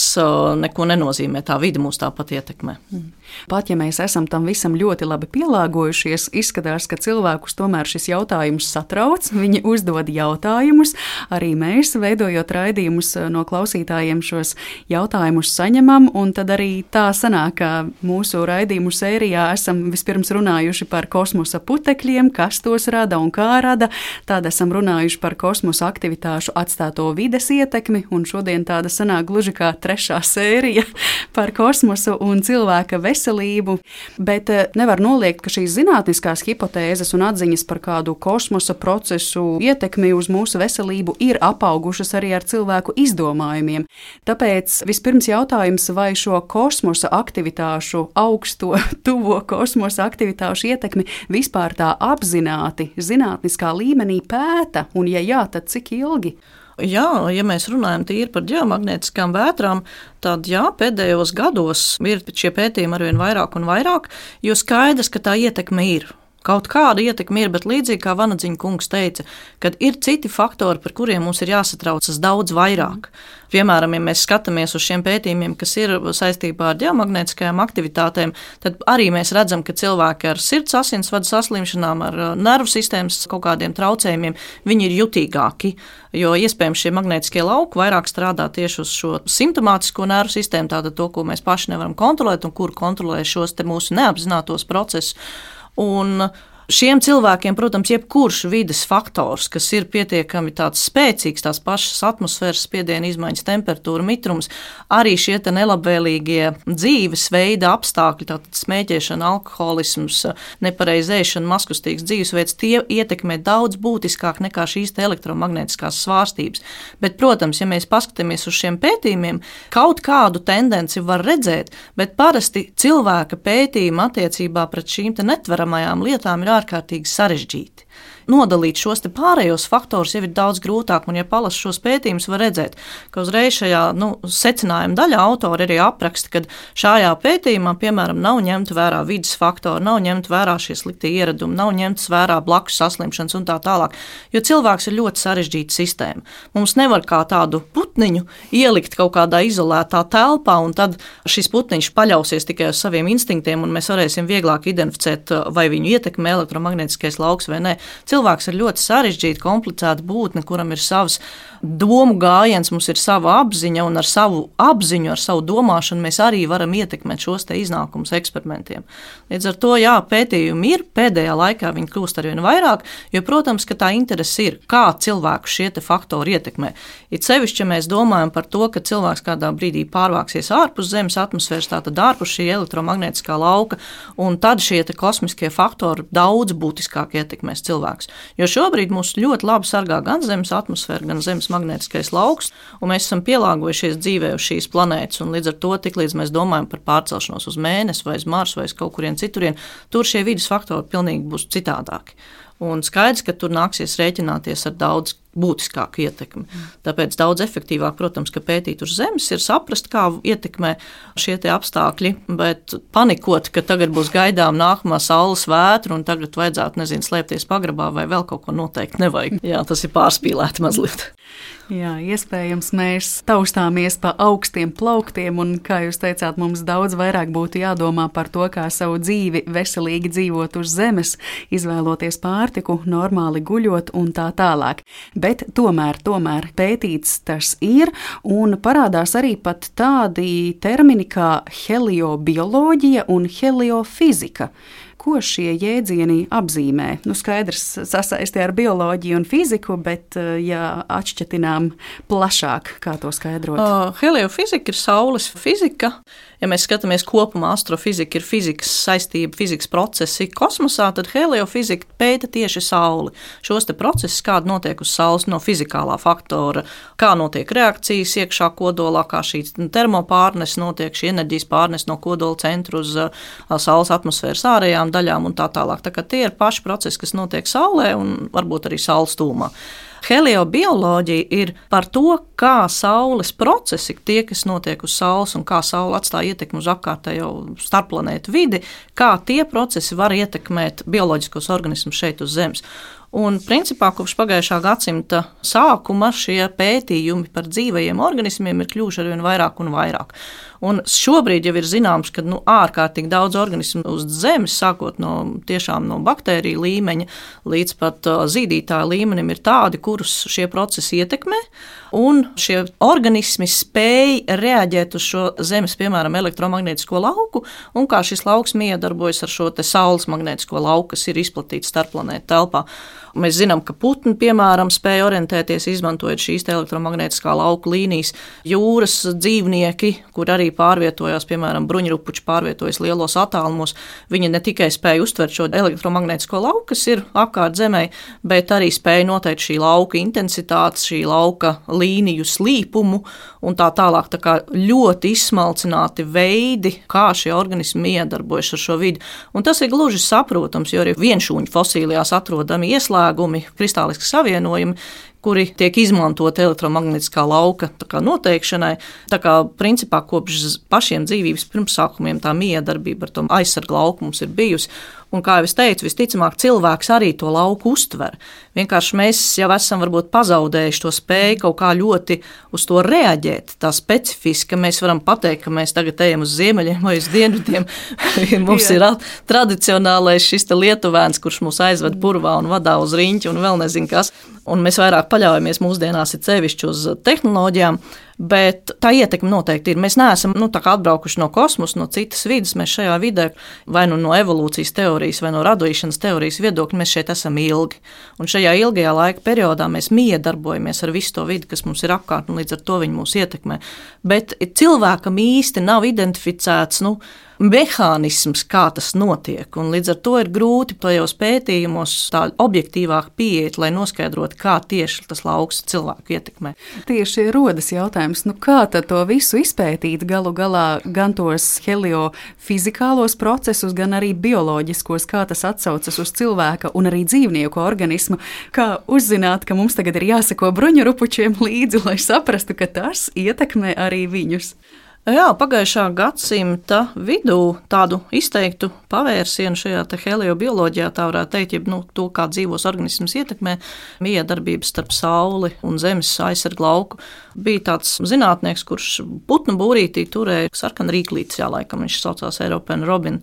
neko nenozīmē. Tā vide mūs tāpat ietekmē. Mm. Pat ja mēs esam tam visam ļoti labi pielāgojušies, izskatās, ka cilvēkus tomēr šis jautājums satrauc. Viņi uzdod jautājumus. Arī mēs, veidojot raidījumus no klausītājiem, šos jautājumus saņemam. Tad arī tā sanāk, ka mūsu raidījumu sērijā esam vispirms runājuši par kosmosa putekļiem, kas tos rada un kā rada. Tad esam runājuši par kosmosa aktivitāšu atstāto vides ietekmi, un šodien tāda sanāk gluži kā trešā sērija par kosmosu un cilvēka veselību veselību, bet eh, nevar noliegt, ka šīs zinātniskās hipotēzes un atziņas par kādu kosmosa procesu ietekmi uz mūsu veselību ir apaugušas arī ar cilvēku izdomājumiem. Tāpēc vispirms jautājums, vai šo kosmosa aktivitāšu, augsto, *laughs* tuvo kosmosa aktivitāšu ietekmi vispār tā apzināti zinātniskā līmenī pēta, un ja jā, tad cik ilgi? Jā, ja mēs runājam tīri par ģeomagnētiskām vētrām, tad jā, pēdējos gados ir šie pētījumi arvien vairāk un vairāk, jo skaidrs, ka tā ietekme ir. Kaut kāda ietekme ir, bet līdzīgi kā Vanadziņa kungs teica, kad ir citi faktori, par kuriem mums ir jāsatraucas daudz vairāk. Piemēram, ja mēs skatāmies uz šiem pētījumiem, kas ir saistībā ar ģeomagnētiskajām aktivitātēm, tad arī mēs redzam, ka cilvēki ar sirds asinsvadu saslimšanām, ar uh, nervu sistēmas kaut kādiem traucējumiem, viņi ir jutīgāki, jo iespējams šie magnētiskie lauki vairāk strādā tieši uz šo simptomātisko nervu sistēmu, tātad to, ko mēs paši nevaram kontrolēt un kur kontrolē šos mūsu neapzinātos procesus. Un Šiem cilvēkiem, protams, jebkurš vidas faktors, kas ir pietiekami spēcīgs, tās pašas atmosfēras spiediena izmaiņas, temperatūra, mitrums, arī šie nelabvēlīgie dzīvesveida apstākļi, tātad smēķēšana, alkoholisms, nepareizēšana, maskustīgs dzīvesveids, tie ietekmē daudz būtiskāk nekā šīs elektromagnētiskās svārstības. Bet, protams, ja mēs paskatāmies uz šiem pētījumiem, kaut kādu tendenci var redzēt, bet parasti cilvēka pētījuma attiecībā pret šīm netveramajām lietām ir ārkārtīgi sarežģīti nodalīt šos pārējos faktorus jau ir daudz grūtāk. Un, ja palasīs šos pētījumus, var redzēt, ka uzreiz šajā nu, secinājuma daļā autori arī apraksta, ka šajā pētījumā, piemēram, nav ņemta vērā vidas faktori, nav ņemta vērā šie sliktie ieradumi, nav ņemtas vērā blakus saslimšanas un tā tālāk. Jo cilvēks ir ļoti sarežģīta sistēma. Mums nevar kā tādu putniņu ielikt kaut kādā izolētā telpā, un tad šis putniņš paļausies tikai uz saviem instinktiem, un mēs varēsim vieglāk identificēt, vai viņu ietekmē elektromagnētiskais lauks vai nē cilvēks ir ļoti sarežģīta, komplicēta būtne, kuram ir savs domu gājiens, mums ir sava apziņa, un ar savu apziņu, ar savu domāšanu mēs arī varam ietekmēt šos iznākumus eksperimentiem. Līdz ar to, jā, pētījumi ir, pēdējā laikā viņi kļūst ar vien vairāk, jo, protams, ka tā interese ir, kā cilvēku šie faktori ietekmē. It sevišķi, ja mēs domājam par to, ka cilvēks kādā brīdī pārvāksies ārpus Zemes atmosfēras, tātad ārpus šī elektromagnētiskā lauka, un tad šie kosmiskie faktori daudz būtiskāk ietekmēs cilvēku cilvēks. Jo šobrīd mūs ļoti labi sargā gan Zemes atmosfēra, gan Zemes magnētiskais lauks, un mēs esam pielāgojušies dzīvē uz šīs planētas. Līdz ar to, tiklīdz mēs domājam par pārcelšanos uz mēnesi vai uz Marsu vai uz kaut kurien citurien, tur šie vidas faktori pilnīgi būs citādāki. Un skaidrs, ka tur nāksies rēķināties ar daudz būtiskāku ietekmi. Tāpēc daudz efektīvāk, protams, ka pētīt uz Zemes ir saprast, kā ietekmē šie apstākļi, bet panikot, ka tagad būs gaidām nākamā saules vētra un tagad vajadzētu, nezinu, slēpties pagrabā vai vēl kaut ko noteikti nevajag. Jā, tas ir pārspīlēti mazliet. Jā, iespējams, mēs taustāmies pa augstiem plauktiem, un, kā jūs teicāt, mums daudz vairāk būtu jādomā par to, kā savu dzīvi veselīgi dzīvot uz zemes, izvēloties pārtiku, normāli guļot un tā tālāk. Bet tomēr, tomēr pētīts tas ir, un parādās arī pat tādi termini kā heliobioloģija un heliofizika ko šie jēdzieni apzīmē? Nu, skaidrs, sasaistē ar bioloģiju un fiziku, bet, ja atšķetinām plašāk, kā to skaidrot? Uh, heliofizika ir Saules fizika. Ja mēs skatāmies kopumā, astrofizika ir fizikas saistība, fizikas procesi kosmosā, tad heliofizika pēta tieši Sauli. Šos procesus, kādi notiek uz Saules no fizikālā faktora, kā notiek reakcijas iekšā kodolā, kā šī termopārnes notiek, šī enerģijas pārnes no kodola centra uz uh, Saules atmosfēras ārējām daļām un tā tālāk. Tā tie ir paši procesi, kas notiek Saulē un varbūt arī Saules tūmā. Heliobioloģija ir par to, kā Saules procesi, tie, kas notiek uz Saules un kā Saule atstāja ietekmi uz apkārtējo starpplanētu vidi, kā tie procesi var ietekmēt bioloģiskos organismus šeit uz Zemes. Un, principā, kopš pagājušā gadsimta sākuma šie pētījumi par dzīvajiem organismiem ir kļuvuši ar vien vairāk un vairāk. Un šobrīd jau ir zināms, ka nu, ārkārtīgi daudz organismu uz Zemes, sākot no, no baktēriju līmeņa līdz pat uh, zīdītāju līmenim, ir tādi, kurus šie procesi ietekmē. Un šie organismi spēj reaģēt uz šo Zemes, piemēram, elektromagnētisko lauku, un kā šis lauks miedarbojas ar šo saules magnētisko lauku, kas ir izplatīts starpplanētu telpā. Mēs zinām, ka putni, piemēram, spēj orientēties, izmantojot šīs elektromagnētiskā lauka līnijas. Jūras dzīvnieki, kur arī pārvietojās, piemēram, bruņurupuči pārvietojas lielos attālumos, viņi ne tikai spēja uztvert šo elektromagnētisko lauku, kas ir apkārt Zemē, bet arī spēja noteikt šī lauka intensitātes, šī lauka līniju slīpumu un tā tālāk. Tā kā ļoti izsmalcināti veidi, kā šie organismi iedarbojas ar šo vidi. Un tas ir gluži saprotams, jo arī vienšūņu fosīlijās atrodami ieslēgti saslēgumi, kristāliski savienojumi, kuri tiek izmantoti elektromagnētiskā lauka kā, noteikšanai. Tā kā principā kopš pašiem dzīvības pirmsākumiem tā miedarbība ar to aizsargu lauku mums ir bijusi. Un, kā jau es teicu, visticamāk, cilvēks arī to lauku uztver. Vienkārši mēs jau esam varbūt pazaudējuši to spēju kaut kā ļoti uz to reaģēt. Tā specifiski, mēs varam pateikt, ka mēs tagad ejam uz ziemeļiem vai uz dienvidiem. *laughs* mums ir tradicionālais šis lietuvēns, kurš mūs aizved purvā un vadā uz riņķi un vēl nezinu kas. Un mēs vairāk paļaujamies mūsdienās, ir sevišķi uz tehnoloģijām. Bet tā ietekme noteikti ir. Mēs neesam nu, atbraukuši no kosmosa, no citas vidas. Mēs šajā vidē, vai nu no evolūcijas teorijas, vai no radīšanas teorijas viedokļa, mēs šeit esam ilgi. Un šajā ilgajā laika periodā mēs miedarbojamies ar visu to vidi, kas mums ir apkārt, un līdz ar to viņi mūs ietekmē. Bet cilvēkam īsti nav identificēts. Nu, mehānisms, kā tas notiek. Un līdz ar to ir grūti tajos pētījumos tā objektīvāk pieiet, lai noskaidrotu, kā tieši tas lauks cilvēku ietekmē. Tieši rodas jautājums, nu kā to visu izpētīt galu galā gan tos heliofizikālos procesus, gan arī bioloģiskos, kā tas atsaucas uz cilvēka un arī dzīvnieku organismu, kā uzzināt, ka mums tagad ir jāsako bruņurupučiem līdzi, lai saprastu, ka tas ietekmē arī viņus. Jā, pagājušā gadsimta vidū tādu izteiktu pavērsienu šajā heliobioloģijā, tā varētu teikt, ja nu, to, kā dzīvos organisms ietekmē miedarbības starp Sauli un Zemes aizsargu lauku. Bija tāds zinātnieks, kurš putnu būrītī turēja sarkanu rīklītes, jā, laikam viņš saucās Eiropēna Robin.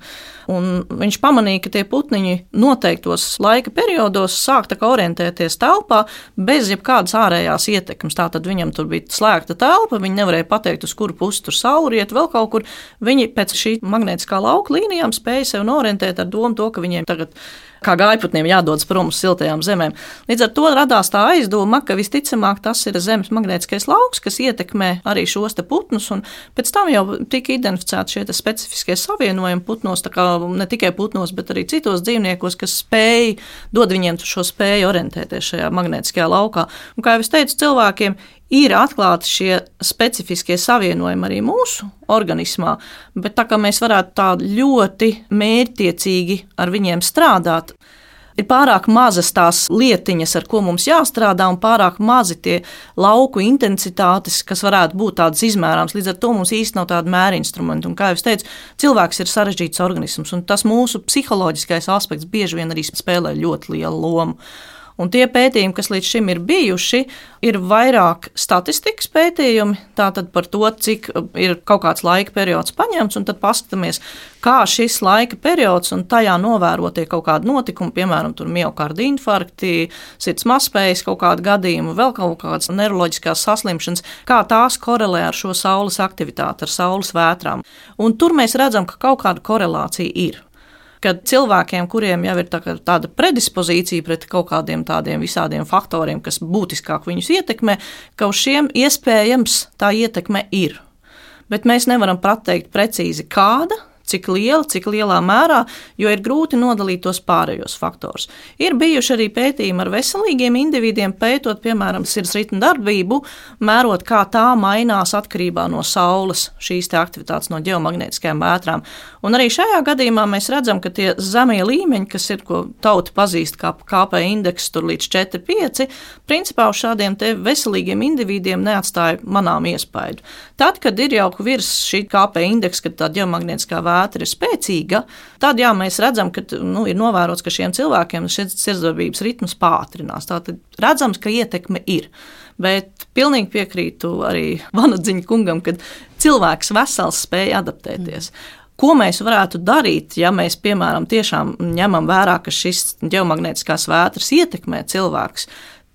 Un viņš pamanīja, ka tie putniņi noteiktos laika periodos sāk orientēties telpā bez jebkādas ārējās ietekmes. Tātad viņam tur bija slēgta telpa, viņi nevarēja pateikt, uz kuru pusi tur sāk cauriet vēl kaut kur, viņi pēc šī magnētiskā lauka līnijām spēja sev orientēt ar domu to, ka viņiem tagad kā gaiputniem jādodas prom uz siltajām zemēm. Līdz ar to radās tā aizdoma, ka visticamāk tas ir Zemes magnētiskais lauks, kas ietekmē arī šos putnus, un pēc tam jau tika identificēti šie specifiskie savienojumi putnos, ne tikai putnos, bet arī citos dzīvniekos, kas spēj, dod viņiem šo spēju orientēties šajā magnētiskajā laukā. Un, kā jau es teicu, cilvēkiem ir atklāti šie specifiskie savienojumi arī mūsu organismā, bet tā kā mēs varētu tā ļoti mērķtiecīgi ar viņiem strādāt, ir pārāk mazas tās lietiņas, ar ko mums jāstrādā, un pārāk mazi tie lauku intensitātes, kas varētu būt tādas izmērāmas. Līdz ar to mums īstenībā nav tāda mēra instrumenta. Un, kā jau teicu, cilvēks ir sarežģīts organisms, un tas mūsu psiholoģiskais aspekts bieži vien arī spēlē ļoti lielu lomu. Un tie pētījumi, kas līdz šim ir bijuši, ir vairāk statistikas pētījumi, tātad par to, cik ir kaut kāds laika periods paņemts, un tad paskatāmies, kā šis laika periods un tajā novērotie kaut kādi notikumi, piemēram, miocarda infarkti, sirds mazspējas kaut kādi gadījumi, vēl kaut kādas neiroloģiskās saslimšanas, kā tās korelē ar šo saules aktivitāti, ar saules vētrām. Un tur mēs redzam, ka kaut kāda korelācija ir. Kad cilvēkiem, kuriem jau ir tā, tāda predispozīcija pret kaut kādiem tādiem visādiem faktoriem, kas būtiskāk viņus ietekmē, ka uz šiem iespējams tā ietekme ir. Bet mēs nevaram pateikt precīzi, kāda cik liela, cik lielā mērā, jo ir grūti nodalīt tos pārējos faktorus. Ir bijuši arī pētījumi ar veselīgiem individiem, pētot, piemēram, sirds ritmu darbību, mērot, kā tā mainās atkarībā no saules šīs aktivitātes, no geomagnētiskajām vētrām. Un arī šajā gadījumā mēs redzam, ka tie zemie līmeņi, kas ir, ko tauta pazīst kā KP indeks, tur līdz 4,5, principā uz šādiem veselīgiem individiem neatstāja manām iespēju. Tad, kad ir jau virs šī KP indeksa, kad tā geomagnētiskā vētra vētra ir spēcīga, tad jā, mēs redzam, ka nu, ir novērots, ka šiem cilvēkiem šis sirdsdarbības ritms pātrinās. Tātad redzams, ka ietekme ir. Bet pilnīgi piekrītu arī *laughs* Vanadziņa kungam, ka cilvēks vesels spēja adaptēties. Mm. Ko mēs varētu darīt, ja mēs, piemēram, tiešām ņemam vērā, ka šis geomagnētiskās vētras ietekmē cilvēkus?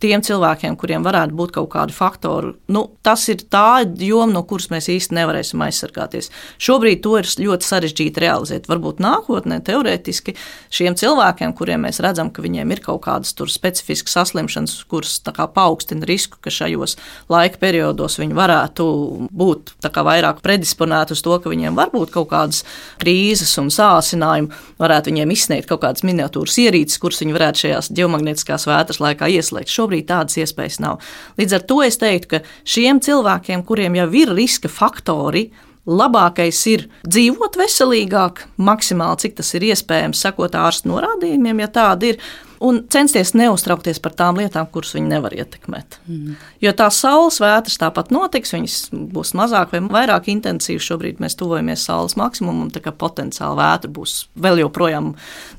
Tiem cilvēkiem, kuriem varētu būt kaut kādi faktori, nu, tas ir tā joma, no kuras mēs īsti nevarēsim aizsargāties. Šobrīd to ir ļoti sarežģīti realizēt. Varbūt nākotnē, teorētiski, šiem cilvēkiem, kuriem mēs redzam, ka viņiem ir kaut kādas specifiskas saslimšanas, kuras paaugstina risku, ka šajos laika periodos viņi varētu būt vairāk predisponēti uz to, ka viņiem var būt kaut kādas krīzes un sācinājumi, varētu viņiem izsniegt kaut kādas miniatūras ierīces, kuras viņi varētu šajās geomagnētiskās vētras laikā ieslēgt. Šo šobrīd tādas iespējas nav. Līdz ar to es teiktu, ka šiem cilvēkiem, kuriem jau ir riska faktori, labākais ir dzīvot veselīgāk, maksimāli cik tas ir iespējams, sakot ārstu norādījumiem, ja tādi ir, un censties neuztraukties par tām lietām, kuras viņi nevar ietekmēt. Mm. Jo tās saules vētras tāpat notiks, viņas būs mazāk vai vairāk intensīvas. Šobrīd mēs tuvojamies saules maksimumam, tā kā potenciāli vētra būs vēl joprojām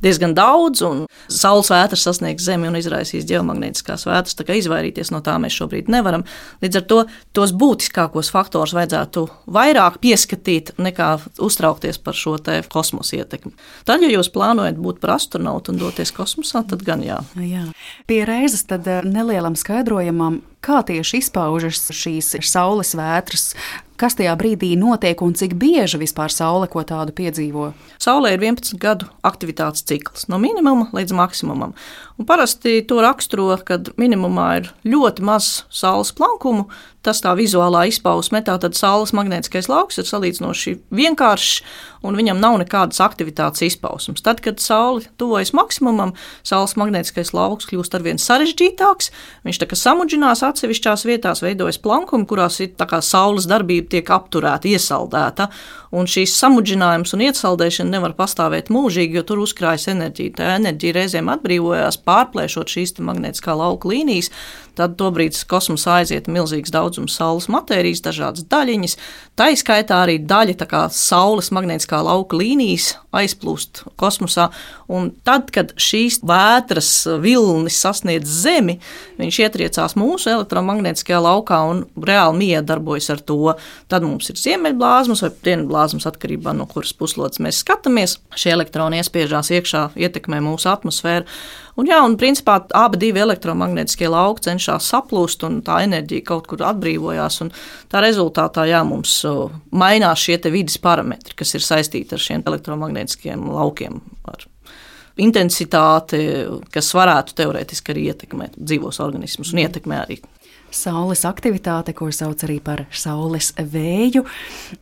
diezgan daudz, un saules vētras sasniegs Zemi un izraisīs geomagnētiskās vētras. Tā kā izvairīties no tā mēs šobrīd nevaram. Līdz ar to tos būtiskākos faktorus vajadzētu vairāk pieskatīt nekā uztraukties par šo kosmosa ietekmi. Tad, ja jūs plānojat būt par astronautu un doties kosmosā, tad gan jā. jā. Pie reizes tad eh, nelielam skaidrojumam, kā tieši izpaužas šīs saules vētras, kas tajā brīdī notiek un cik bieži vispār saule ko tādu piedzīvo? Saulē ir 11 gadu aktivitātes cikls, no minimuma līdz maksimumam. Un parasti to raksturo, kad minimumā ir ļoti maz saules plankumu, tas tā vizuālā izpausme, tātad saules magnētiskais lauks ir salīdzinoši vienkāršs un viņam nav nekādas aktivitātes izpausmes. Tad, kad saule tuvojas maksimumam, saules magnētiskais lauks kļūst arvien sarežģītāks, viņš tā kā samudžinās atsevišķās vietās, veidojas plankumi, kurās ir saules darbība tiek apturēta, iesaldēta, un šīs samudžinājums un iesaldēšana nevar pastāvēt mūžīgi, jo tur uzkrājas enerģija. Tā enerģija reizēm atbrīvojās, pārplēšot šīs magnētiskā lauka līnijas, tad tobrīd kosmosā aiziet milzīgs daudzums saules matērijas, dažādas daļiņas, tā izskaitā arī daļa kā saules magnētiskā lauka līnijas aizplūst kosmosā. Un tad, kad šīs vētras vilnis sasniedz Zemi, viņš ietriecās mūsu elektromagnētiskajā laukā un reāli miedarbojas ar to. Tad mums ir ziemeļblāzmas vai dienvidblāzmas atkarībā no kuras puslodes mēs skatāmies. Šie elektroni iespiežās iekšā, ietekmē mūsu atmosfēru. Un, jā, un principā abi divi elektromagnetiskie lauki cenšas saplūst, un tā enerģija kaut kur atbrīvojās. Tā rezultātā jā, mums mainās šie vidas parametri, kas ir saistīti ar šiem elektromagnetiskiem laukiem. Ar intensitāti, kas varētu teorētiski arī ietekmēt dzīvos organismus un ietekmē arī Saules aktivitāte, ko sauc arī par saules vēju.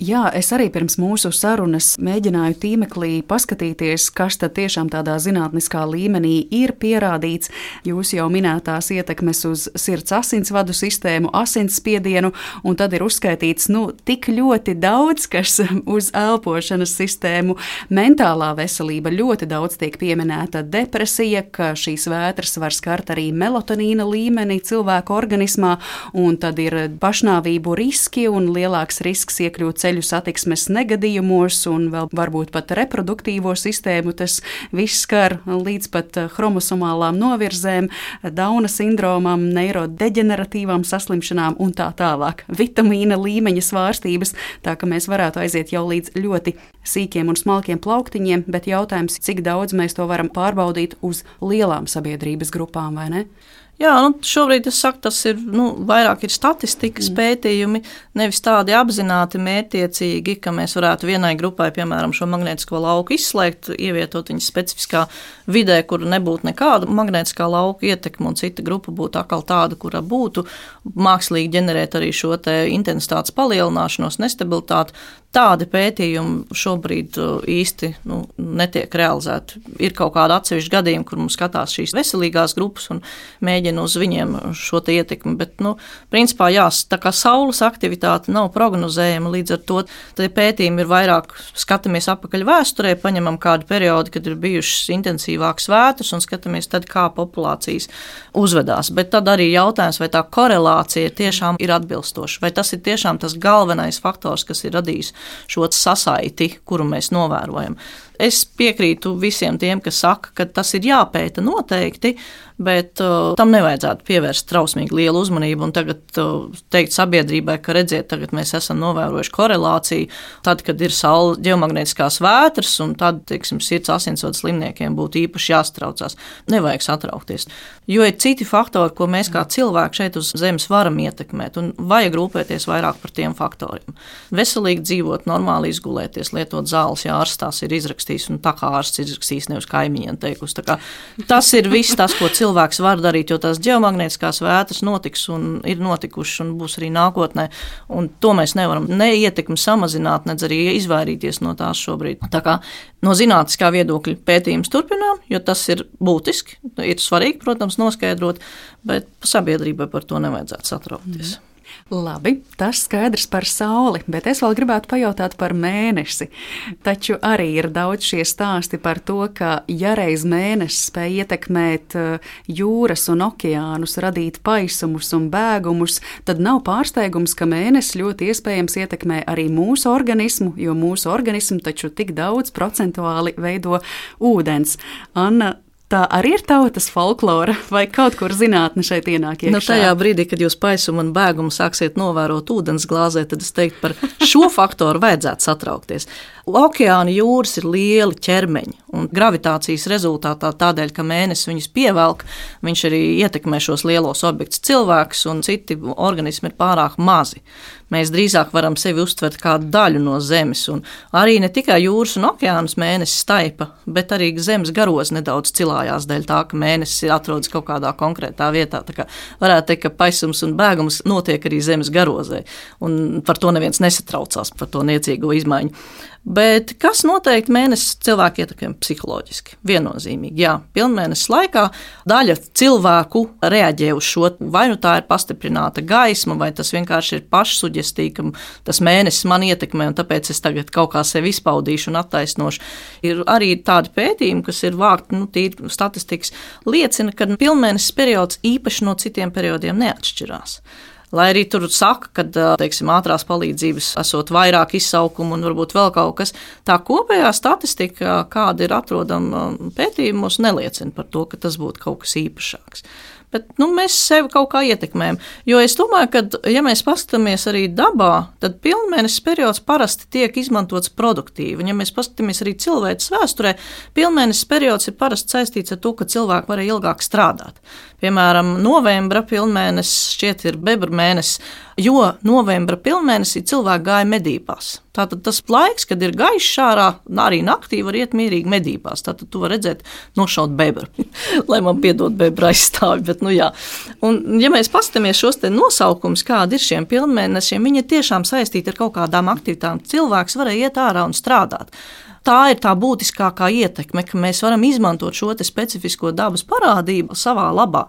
Jā, es arī pirms mūsu sarunas mēģināju tīmeklī paskatīties, kas tad tiešām tādā zinātniskā līmenī ir pierādīts. Jūs jau minētās ietekmes uz sirds asinsvadu sistēmu, asinsspiedienu, un tad ir uzskaitīts nu, tik ļoti daudz, kas *laughs* uz elpošanas sistēmu, mentālā veselība ļoti daudz tiek pieminēta depresija, ka šīs vētras var skart arī melatonīna līmeni cilvēku organismā un tad ir pašnāvību riski un lielāks risks iekļūt ceļu satiksmes negadījumos un vēl varbūt pat reproduktīvo sistēmu. Tas viss skar līdz pat chromosomālām novirzēm, Dauna sindromam, neirodeģeneratīvām saslimšanām un tā tālāk. Vitamīna līmeņa svārstības, tā ka mēs varētu aiziet jau līdz ļoti sīkiem un smalkiem plauktiņiem, bet jautājums, cik daudz mēs to varam pārbaudīt uz lielām sabiedrības grupām vai ne? Jā, nu, šobrīd saku, tas ir nu, vairāk ir statistikas mm. pētījumi, nevis tādi apzināti, mērķiecīgi, ka mēs varētu vienai grupai, piemēram, šo magnētisko lauku izslēgt, ievietot viņas specifiskā vidē, kur nebūtu nekāda magnētiskā lauka ietekme, un cita grupa būtu atkal tāda, kura būtu mākslīgi ģenerēt arī šo intensitātes palielināšanos, nestabilitāti. Tādi pētījumi šobrīd uh, īsti nu, netiek realizēti. Ir kaut kāda atsevišķa gadījuma, kur mums skatās šīs veselīgās grupas un mēģina uz viņiem šo ietekmi. Bet, nu, principā, jā, tā kā saules aktivitāte nav prognozējama, līdz ar to pētījumi ir vairāk skatāmies atpakaļ vēsturē, paņemam kādu periodu, kad ir bijušas intensīvākas vētras un skatāmies tad, kā populācijas uzvedās. Bet tad arī jautājums, vai tā korelācija tiešām ir atbilstoša, vai tas ir tiešām tas galvenais faktors, kas ir radījis šo sasaiti, kuru mēs novērojam. Es piekrītu visiem tiem, kas saka, ka tas ir jāpēta noteikti, bet uh, tam nevajadzētu pievērst trausmīgi lielu uzmanību un tagad uh, teikt sabiedrībai, ka redziet, tagad mēs esam novērojuši korelāciju, tad, kad ir saules geomagnētiskās vētras, un tad, teiksim, sirds asinsvadu slimniekiem būtu īpaši jāstraucās. Nevajag satraukties, jo ir citi faktori, ko mēs kā cilvēki šeit uz Zemes varam ietekmēt, un vajag rūpēties vairāk par tiem faktoriem. Veselīgi dzīvot, normāli izgulēties, lietot zāles, ja ārstās ir izrakstījis, un tā kā ārsts izrakstījis, nevis kaimiņiem teikusi. Tas ir viss tas, ko cilvēks cilvēks var darīt, jo tās geomagnētiskās vētras notiks un ir notikušas un būs arī nākotnē. To mēs nevaram ne ietekmi samazināt, nedz arī izvairīties no tās šobrīd. Tā kā no zinātniskā viedokļa pētījums turpinām, jo tas ir būtiski. Ir svarīgi, protams, noskaidrot, bet sabiedrībai par to nevajadzētu satraukties. Mm. Labi, tas skaidrs par sauli, bet es vēl gribētu pajautāt par mēnesi. Taču arī ir daudz šie stāsti par to, ka ja reiz mēnesis spēj ietekmēt eh, jūras un okeānus, radīt paisumus un bēgumus, tad nav pārsteigums, ka mēnesis ļoti iespējams ietekmē arī mūsu organismu, jo mūsu organismu taču tik daudz procentuāli veido ūdens. Anna, Tā arī ir tautas folklora, vai kaut kur zinātne šeit ienāk iekšā? Nu, tajā brīdī, kad jūs paisumu un bēgumu sāksiet novērot ūdens glāzē, tad es teiktu, par šo faktoru vajadzētu satraukties. Okeāna jūras ir lieli ķermeņi, un gravitācijas rezultātā tādēļ, ka mēnesis viņus pievelk, viņš arī ietekmē šos lielos objektus. Cilvēks un citi organismi ir pārāk mazi. Mēs drīzāk varam sevi uztvert kā daļu no Zemes, un arī ne tikai jūras un okeānus mēnesis staipa, bet arī Zemes garos nedaudz cilājās dēļ tā, ka mēnesis atrodas kaut kādā konkrētā vietā. Tā kā varētu teikt, ka paisums un bēgums notiek arī Zemes garozē, un par to neviens nesatraucās, par to niecīgo izmaiņu. Bet kas noteikti mēnesis cilvēku ietekmē psiholoģiski? Viennozīmīgi, jā, pilnmēnesis laikā daļa cilvēku reaģē uz šo, vai nu tā ir pastiprināta gaisma, vai tas vienkārši ir pašsuģestīgi, ka tas mēnesis man ietekmē, un tāpēc es tagad kaut kā sevi izpaudīšu un attaisnošu. Ir arī tādi pētījumi, kas ir vākti, nu, tīri statistikas, liecina, ka pilnmēnesis periods īpaši no citiem periodiem neatšķirās. Lai arī tur saka, ka teiksim, ātrās palīdzības esot vairāk izsaukumu un varbūt vēl kaut kas, tā kopējā statistika, kāda ir atrodama pētījumos, neliecina par to, ka tas būtu kaut kas īpašāks bet nu, mēs sevi kaut kā ietekmējam. Jo es domāju, ka, ja mēs paskatāmies arī dabā, tad pilnmēnesis periods parasti tiek izmantots produktīvi. Un, ja mēs paskatāmies arī cilvēces vēsturē, pilnmēnesis periods ir parasti saistīts ar to, ka cilvēki varēja ilgāk strādāt. Piemēram, novembra pilnmēnesis šķiet ir bebra mēnesis, jo novembra pilnmēnesī cilvēki gāja medībās. Tātad tas laiks, kad ir gaišs ārā, arī naktī var iet mierīgi medībās. Tātad tu vari redzēt, nošaut bebru, *laughs* lai man piedod bebra aizstāvi. Bet, nu, jā. un, ja mēs paskatāmies šos nosaukumus, kādi ir šiem pilnmēnešiem, viņi ir tiešām saistīti ar kaut kādām aktivitātēm. Cilvēks varēja iet ārā un strādāt tā ir tā būtiskākā ietekme, ka mēs varam izmantot šo specifisko dabas parādību savā labā.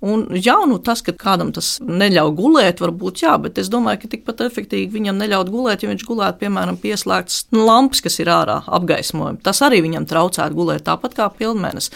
Un, jā, nu, tas, ka kādam tas neļauj gulēt, varbūt jā, bet es domāju, ka tikpat efektīvi viņam neļaut gulēt, ja viņš gulētu, piemēram, pieslēgts nu, lampas, kas ir ārā apgaismojumi. Tas arī viņam traucētu gulēt tāpat kā pilnmēnesis.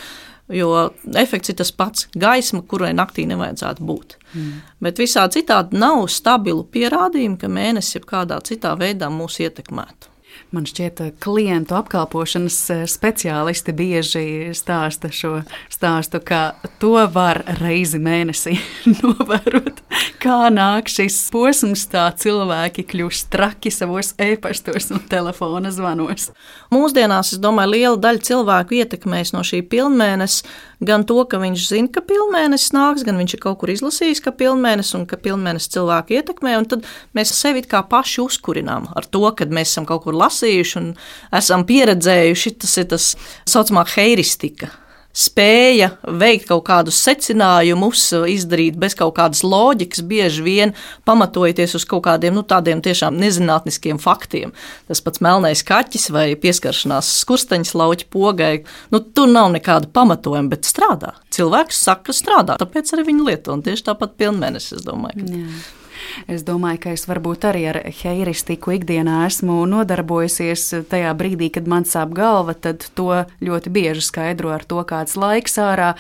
Jo efekts ir tas pats - gaisma, kurai naktī nevajadzētu būt. Mm. Bet visādi citādi nav stabilu pierādījumu, ka mēnesis jau kādā citā veidā mūs ietekmētu. Man šķiet, ka klientu apkalpošanas eh, speciālisti bieži stāsta šo stāstu, ka to var reizi mēnesī *laughs* novērot, Kā nāk šis posms, tā cilvēki kļūst traki savos e-pastos un telefona zvanos. Mūsdienās, es domāju, liela daļa cilvēku ietekmēs no šī pilnmēneša gan to, ka viņš zina, ka pilnmēnesis nāks, gan viņš ir kaut kur izlasījis, ka pilnmēnesis un ka pilnmēnesis cilvēku ietekmē. Tad mēs sevi kā paši uzkurinām ar to, ka mēs esam kaut kur lasījuši un esam pieredzējuši. Tas ir tas saucamā heiristika spēja veikt kaut kādus secinājumus, izdarīt bez kaut kādas loģikas, bieži vien pamatojoties uz kaut kādiem nu, tādiem tiešām nezinātniskiem faktiem. Tas pats melnais kaķis vai pieskaršanās skursteņa lauķa pogai, nu, tur nav nekāda pamatojuma, bet strādā. Cilvēks saka, ka strādā, tāpēc arī viņi lieto, un tieši tāpat pilnmēnesis, es domāju. Ka... Jā. Es domāju, ka es varbūt arī ar heiristiku ikdienā esmu nodarbojusies tajā brīdī, kad man sāp galva, tad to ļoti bieži skaidro ar to, kāds laiks ārā,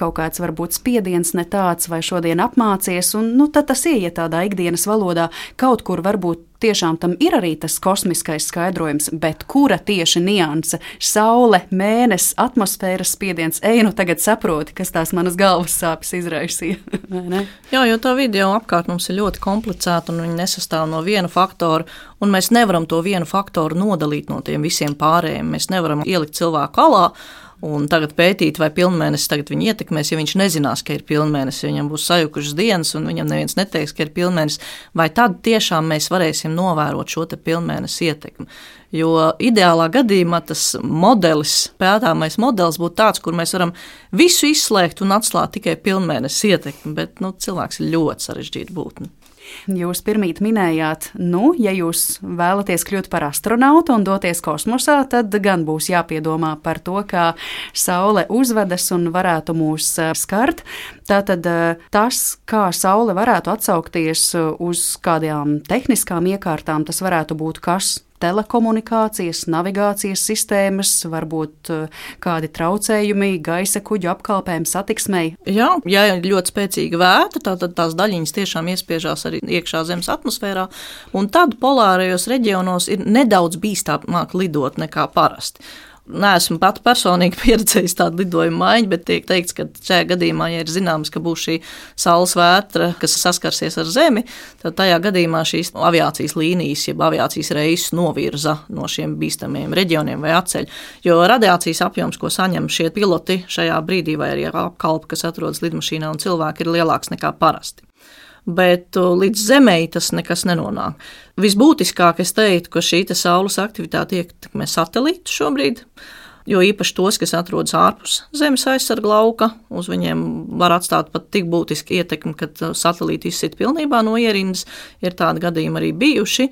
kaut kāds varbūt spiediens ne tāds, vai šodien apmācies, un nu, tad tas ieiet tādā ikdienas valodā, kaut kur varbūt tiešām tam ir arī tas kosmiskais skaidrojums, bet kura tieši nianse - saule, mēnesis, atmosfēras spiediens, ej, nu tagad saproti, kas tās manas galvas sāpes izraisīja. *laughs* Jā, jo tā video apkārt mums ir ļoti komplicēta un viņa nesastāv no viena faktora, un mēs nevaram to vienu faktoru nodalīt no tiem visiem pārējiem. Mēs nevaram ielikt cilvēku alā un tagad pētīt, vai pilnmēnesis tagad viņu ietekmēs, ja viņš nezinās, ka ir pilnmēnesis, viņam būs sajukušas dienas, un viņam neviens neteiks, ka ir pilnmēnesis, vai tad tiešām mēs varēsim novērot šo pilnmēnesi ietekmi. Jo ideālā gadījumā tas modelis, pētāmais modelis būtu tāds, kur mēs varam visu izslēgt un atklāt tikai pilnmēnesi ietekmi, bet nu, cilvēks ir ļoti sarežģīta būtne. Jūs pirmīt minējāt, nu, ja jūs vēlaties kļūt par astronautu un doties kosmosā, tad gan būs jāpiedomā par to, kā Saule uzvedas un varētu mūs eh, skart. Tātad eh, tas, kā Saule varētu atsaukties uz kādām tehniskām iekārtām, tas varētu būt kas telekomunikācijas, navigācijas sistēmas, varbūt eh, kādi traucējumi gaisa kuģu apkalpēm, satiksmei. Jā, ja ir ļoti spēcīga vētra, tad tās daļiņas tiešām iespiežās arī iekšā Zemes atmosfērā, un tad polārajos reģionos ir nedaudz bīstamāk lidot nekā parasti. Neesmu pat personīgi *laughs* pieredzējis tādu lidojumu maiņu, bet tiek teikts, ka šajā gadījumā, ja ir zināms, ka būs šī saules vētra, kas saskarsies ar Zemi, tad tajā gadījumā šīs aviācijas līnijas, jeb aviācijas reisus novirza no šiem bīstamiem reģioniem vai atceļ. Jo radiācijas apjoms, ko saņem šie piloti šajā brīdī, vai arī apkalpi, kas atrodas lidmašīnā un cilvēki, ir lielāks nekā parasti bet līdz Zemē tas nekas nenonāk. Visbūtiskāk es teiktu, ka šī saules aktivitāte ietekmē satelītus šobrīd. Jo īpaši tos, kas atrodas ārpus Zemes aizsarga lauka, uz viņiem var atstāt pat tik būtisku ietekmi, ka uh, satelīti izsit pilnībā no ierindas. Ir tādi gadījumi arī bijuši,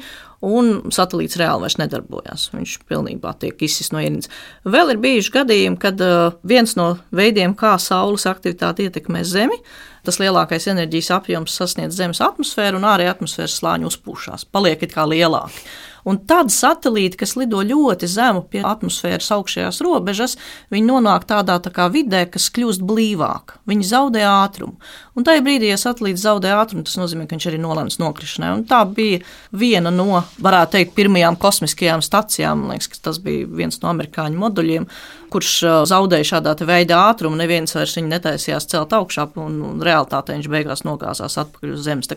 un satelīts reāli vairs nedarbojas. Viņš pilnībā tiek izsists no ierīces. Vēl ir bijuši gadījumi, kad uh, viens no veidiem, kā saules aktivitāte ietekmē Zemi, tas lielākais enerģijas apjoms sasniedz Zemes atmosfēru un ārējā atmosfēras slāņu uzpūšās, paliek it kā lielāki. Un tad satelīti, kas lido ļoti zemu pie atmosfēras augšējās robežas, viņi nonāk tādā tā kā vidē, kas kļūst blīvāk. Viņi zaudē ātrumu. Un tajā brīdī, ja satelīts zaudē ātrumu, tas nozīmē, ka viņš arī nolēms nokrišanai. Un tā bija viena no, varētu teikt, pirmajām kosmiskajām stacijām. Man liekas, tas bija viens no amerikāņu moduļiem, kurš zaudēja šādā veidā ātrumu. Neviens vairs viņu netaisījās celt augšā, un, un realitātē viņš beigās nogāzās atpakaļ uz Zemes.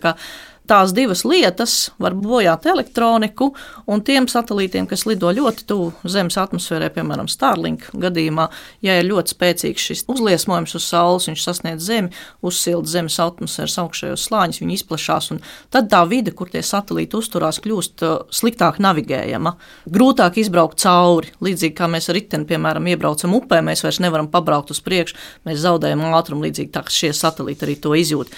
Tās divas lietas var bojāt elektroniku, un tiem satelītiem, kas lido ļoti tuvu Zemes atmosfērai, piemēram, Starlink gadījumā, ja ir ļoti spēcīgs šis uzliesmojums uz Saules, viņš sasniedz Zemi, uzsilda Zemes atmosfēras augšējos slāņus, viņi izplatās, un tad tā vide, kur tie satelīti uzturās, kļūst uh, sliktāk navigējama, grūtāk izbraukt cauri. Līdzīgi kā mēs ar riteni, piemēram, iebraucam upē, mēs vairs nevaram pabraukt uz priekšu, mēs zaudējam ātrumu, līdzīgi tā, ka šie satelīti arī to izjūt.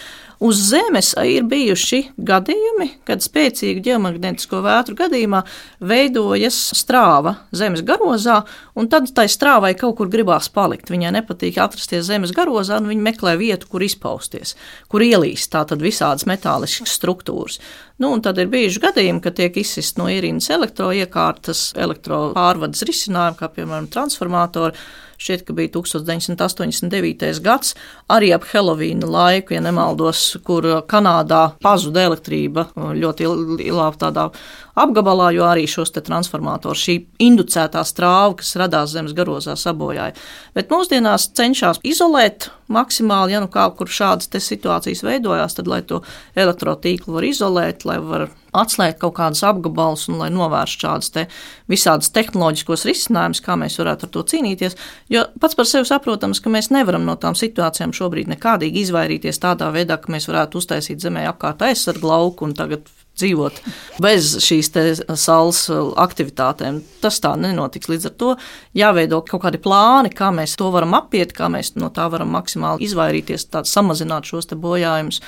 Uz Zemes ir bijuši gadījumi, kad spēcīgu ģeomagnētisko vētru gadījumā veidojas strāva Zemes garozā, un tad tai strāvai kaut kur gribās palikt. Viņai nepatīk atrasties Zemes garozā, un viņa meklē vietu, kur izpausties, kur ielīst tātad visādas metāliskas struktūras. Nu, tad ir bijuši gadījumi, kad tiek izsist no ierīnas elektroiekārtas, elektropārvades risinājumi, kā piemēram transformatori Šķiet, ka bija 1989. gads, arī ap Helovīna laiku, ja nemaldos, kur Kanādā pazuda elektrība ļoti ilgā tādā apgabalā, jo arī šos transformatorus, šī inducētā strāva, kas radās zemes garozā, sabojāja. Bet mūsdienās cenšas izolēt maksimāli, ja nu kā kur šādas situācijas veidojās, tad lai to elektrotīklu var izolēt, lai var atslēgt kaut kādus apgabalus un lai novērstu šādas te visādas tehnoloģiskos risinājumus, kā mēs varētu ar to cīnīties. Jo pats par sevi saprotams, ka mēs nevaram no tām situācijām šobrīd nekādīgi izvairīties tādā veidā, ka mēs varētu uztaisīt zemē apkārt aizsargu lauku un tagad dzīvot bez šīs saules aktivitātēm. Tas tā nenotiks. Līdz ar to jāveido kaut kādi plāni, kā mēs to varam apiet, kā mēs no tā varam maksimāli izvairīties, samazināt šos bojājumus.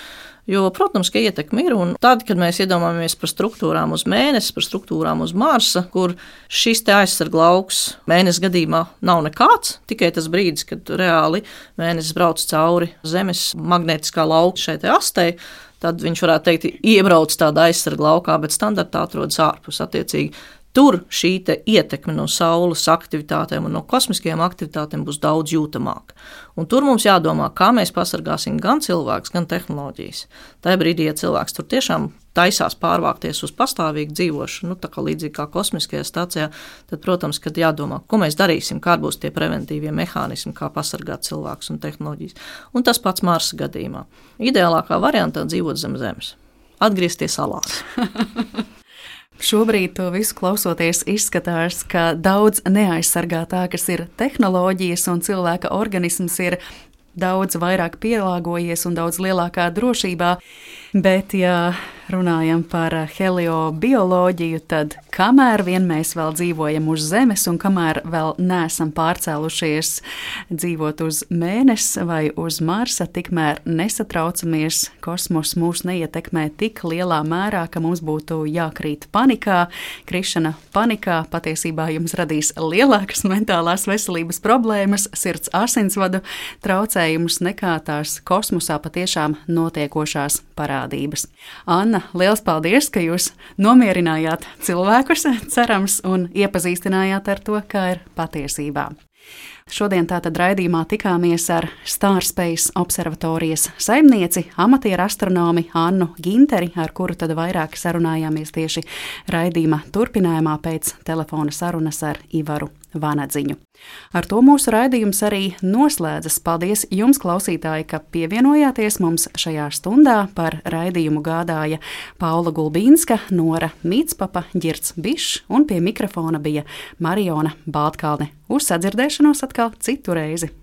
Jo, protams, ka ietekme ir. Un tad, kad mēs iedomājamies par struktūrām uz mēnesi, par struktūrām uz Marsa, kur šis aizsarga lauks mēnesis gadījumā nav nekāds, tikai tas brīdis, kad reāli mēnesis brauc cauri Zemes magnētiskā lauka šai astei, tad viņš varētu teikt, iebrauc tādā aizsarga laukā, bet standartā atrodas ārpus. Attiecīgi, tur šī ietekme no Saules aktivitātēm un no kosmiskajām aktivitātēm būs daudz jūtamāka. Un tur mums jādomā, kā mēs pasargāsim gan cilvēkus, gan tehnoloģijas. Tajā brīdī, ja cilvēks tur tiešām taisās pārvākties uz pastāvīgu dzīvošanu, nu, tā kā līdzīgi kā kosmiskajā stācijā, tad, protams, kad jādomā, ko mēs darīsim, kādi būs tie preventīvie mehānismi, kā pasargāt cilvēkus un tehnoloģijas. Un tas pats Marsa gadījumā. Ideālākā variantā dzīvot zem zemes, atgriezties salās. *laughs* Šobrīd to visu klausoties, izskatās, ka daudz neaizsargātākas ir tehnoloģijas un cilvēka organisms ir daudz vairāk pielāgojies un daudz lielākā drošībā. Bet, ja runājam par heliobioloģiju, tad kamēr vien mēs vēl dzīvojam uz Zemes un kamēr vēl neesam pārcēlušies dzīvot uz Mēnesi vai uz Marsa, tikmēr nesatraucamies, kosmos mūs neietekmē tik lielā mērā, ka mums būtu jākrīt panikā. Krišana panikā patiesībā jums radīs lielākas mentālās veselības problēmas, sirds asinsvadu traucējumus nekā tās kosmosā patiešām notiekošās parādības. Anna, liels paldies, ka jūs nomierinājāt cilvēkus, cerams, un iepazīstinājāt ar to, kā ir patiesībā. Šodien tātad raidījumā tikāmies ar Starspace observatorijas saimnieci, amatieru astronomi Annu Ginteri, ar kuru tad vairāk sarunājāmies tieši raidījuma turpinājumā pēc telefona sarunas ar Ivaru Vanadziņu. Ar to mūsu raidījums arī noslēdzas. Paldies jums, klausītāji, ka pievienojāties mums šajā stundā. Par raidījumu gādāja Paula Gulbīnska, Nora Mītspapa, Girts Bišs un pie mikrofona bija Mariona Baltkalne. Uz sadzirdēšanos atkal citu reizi!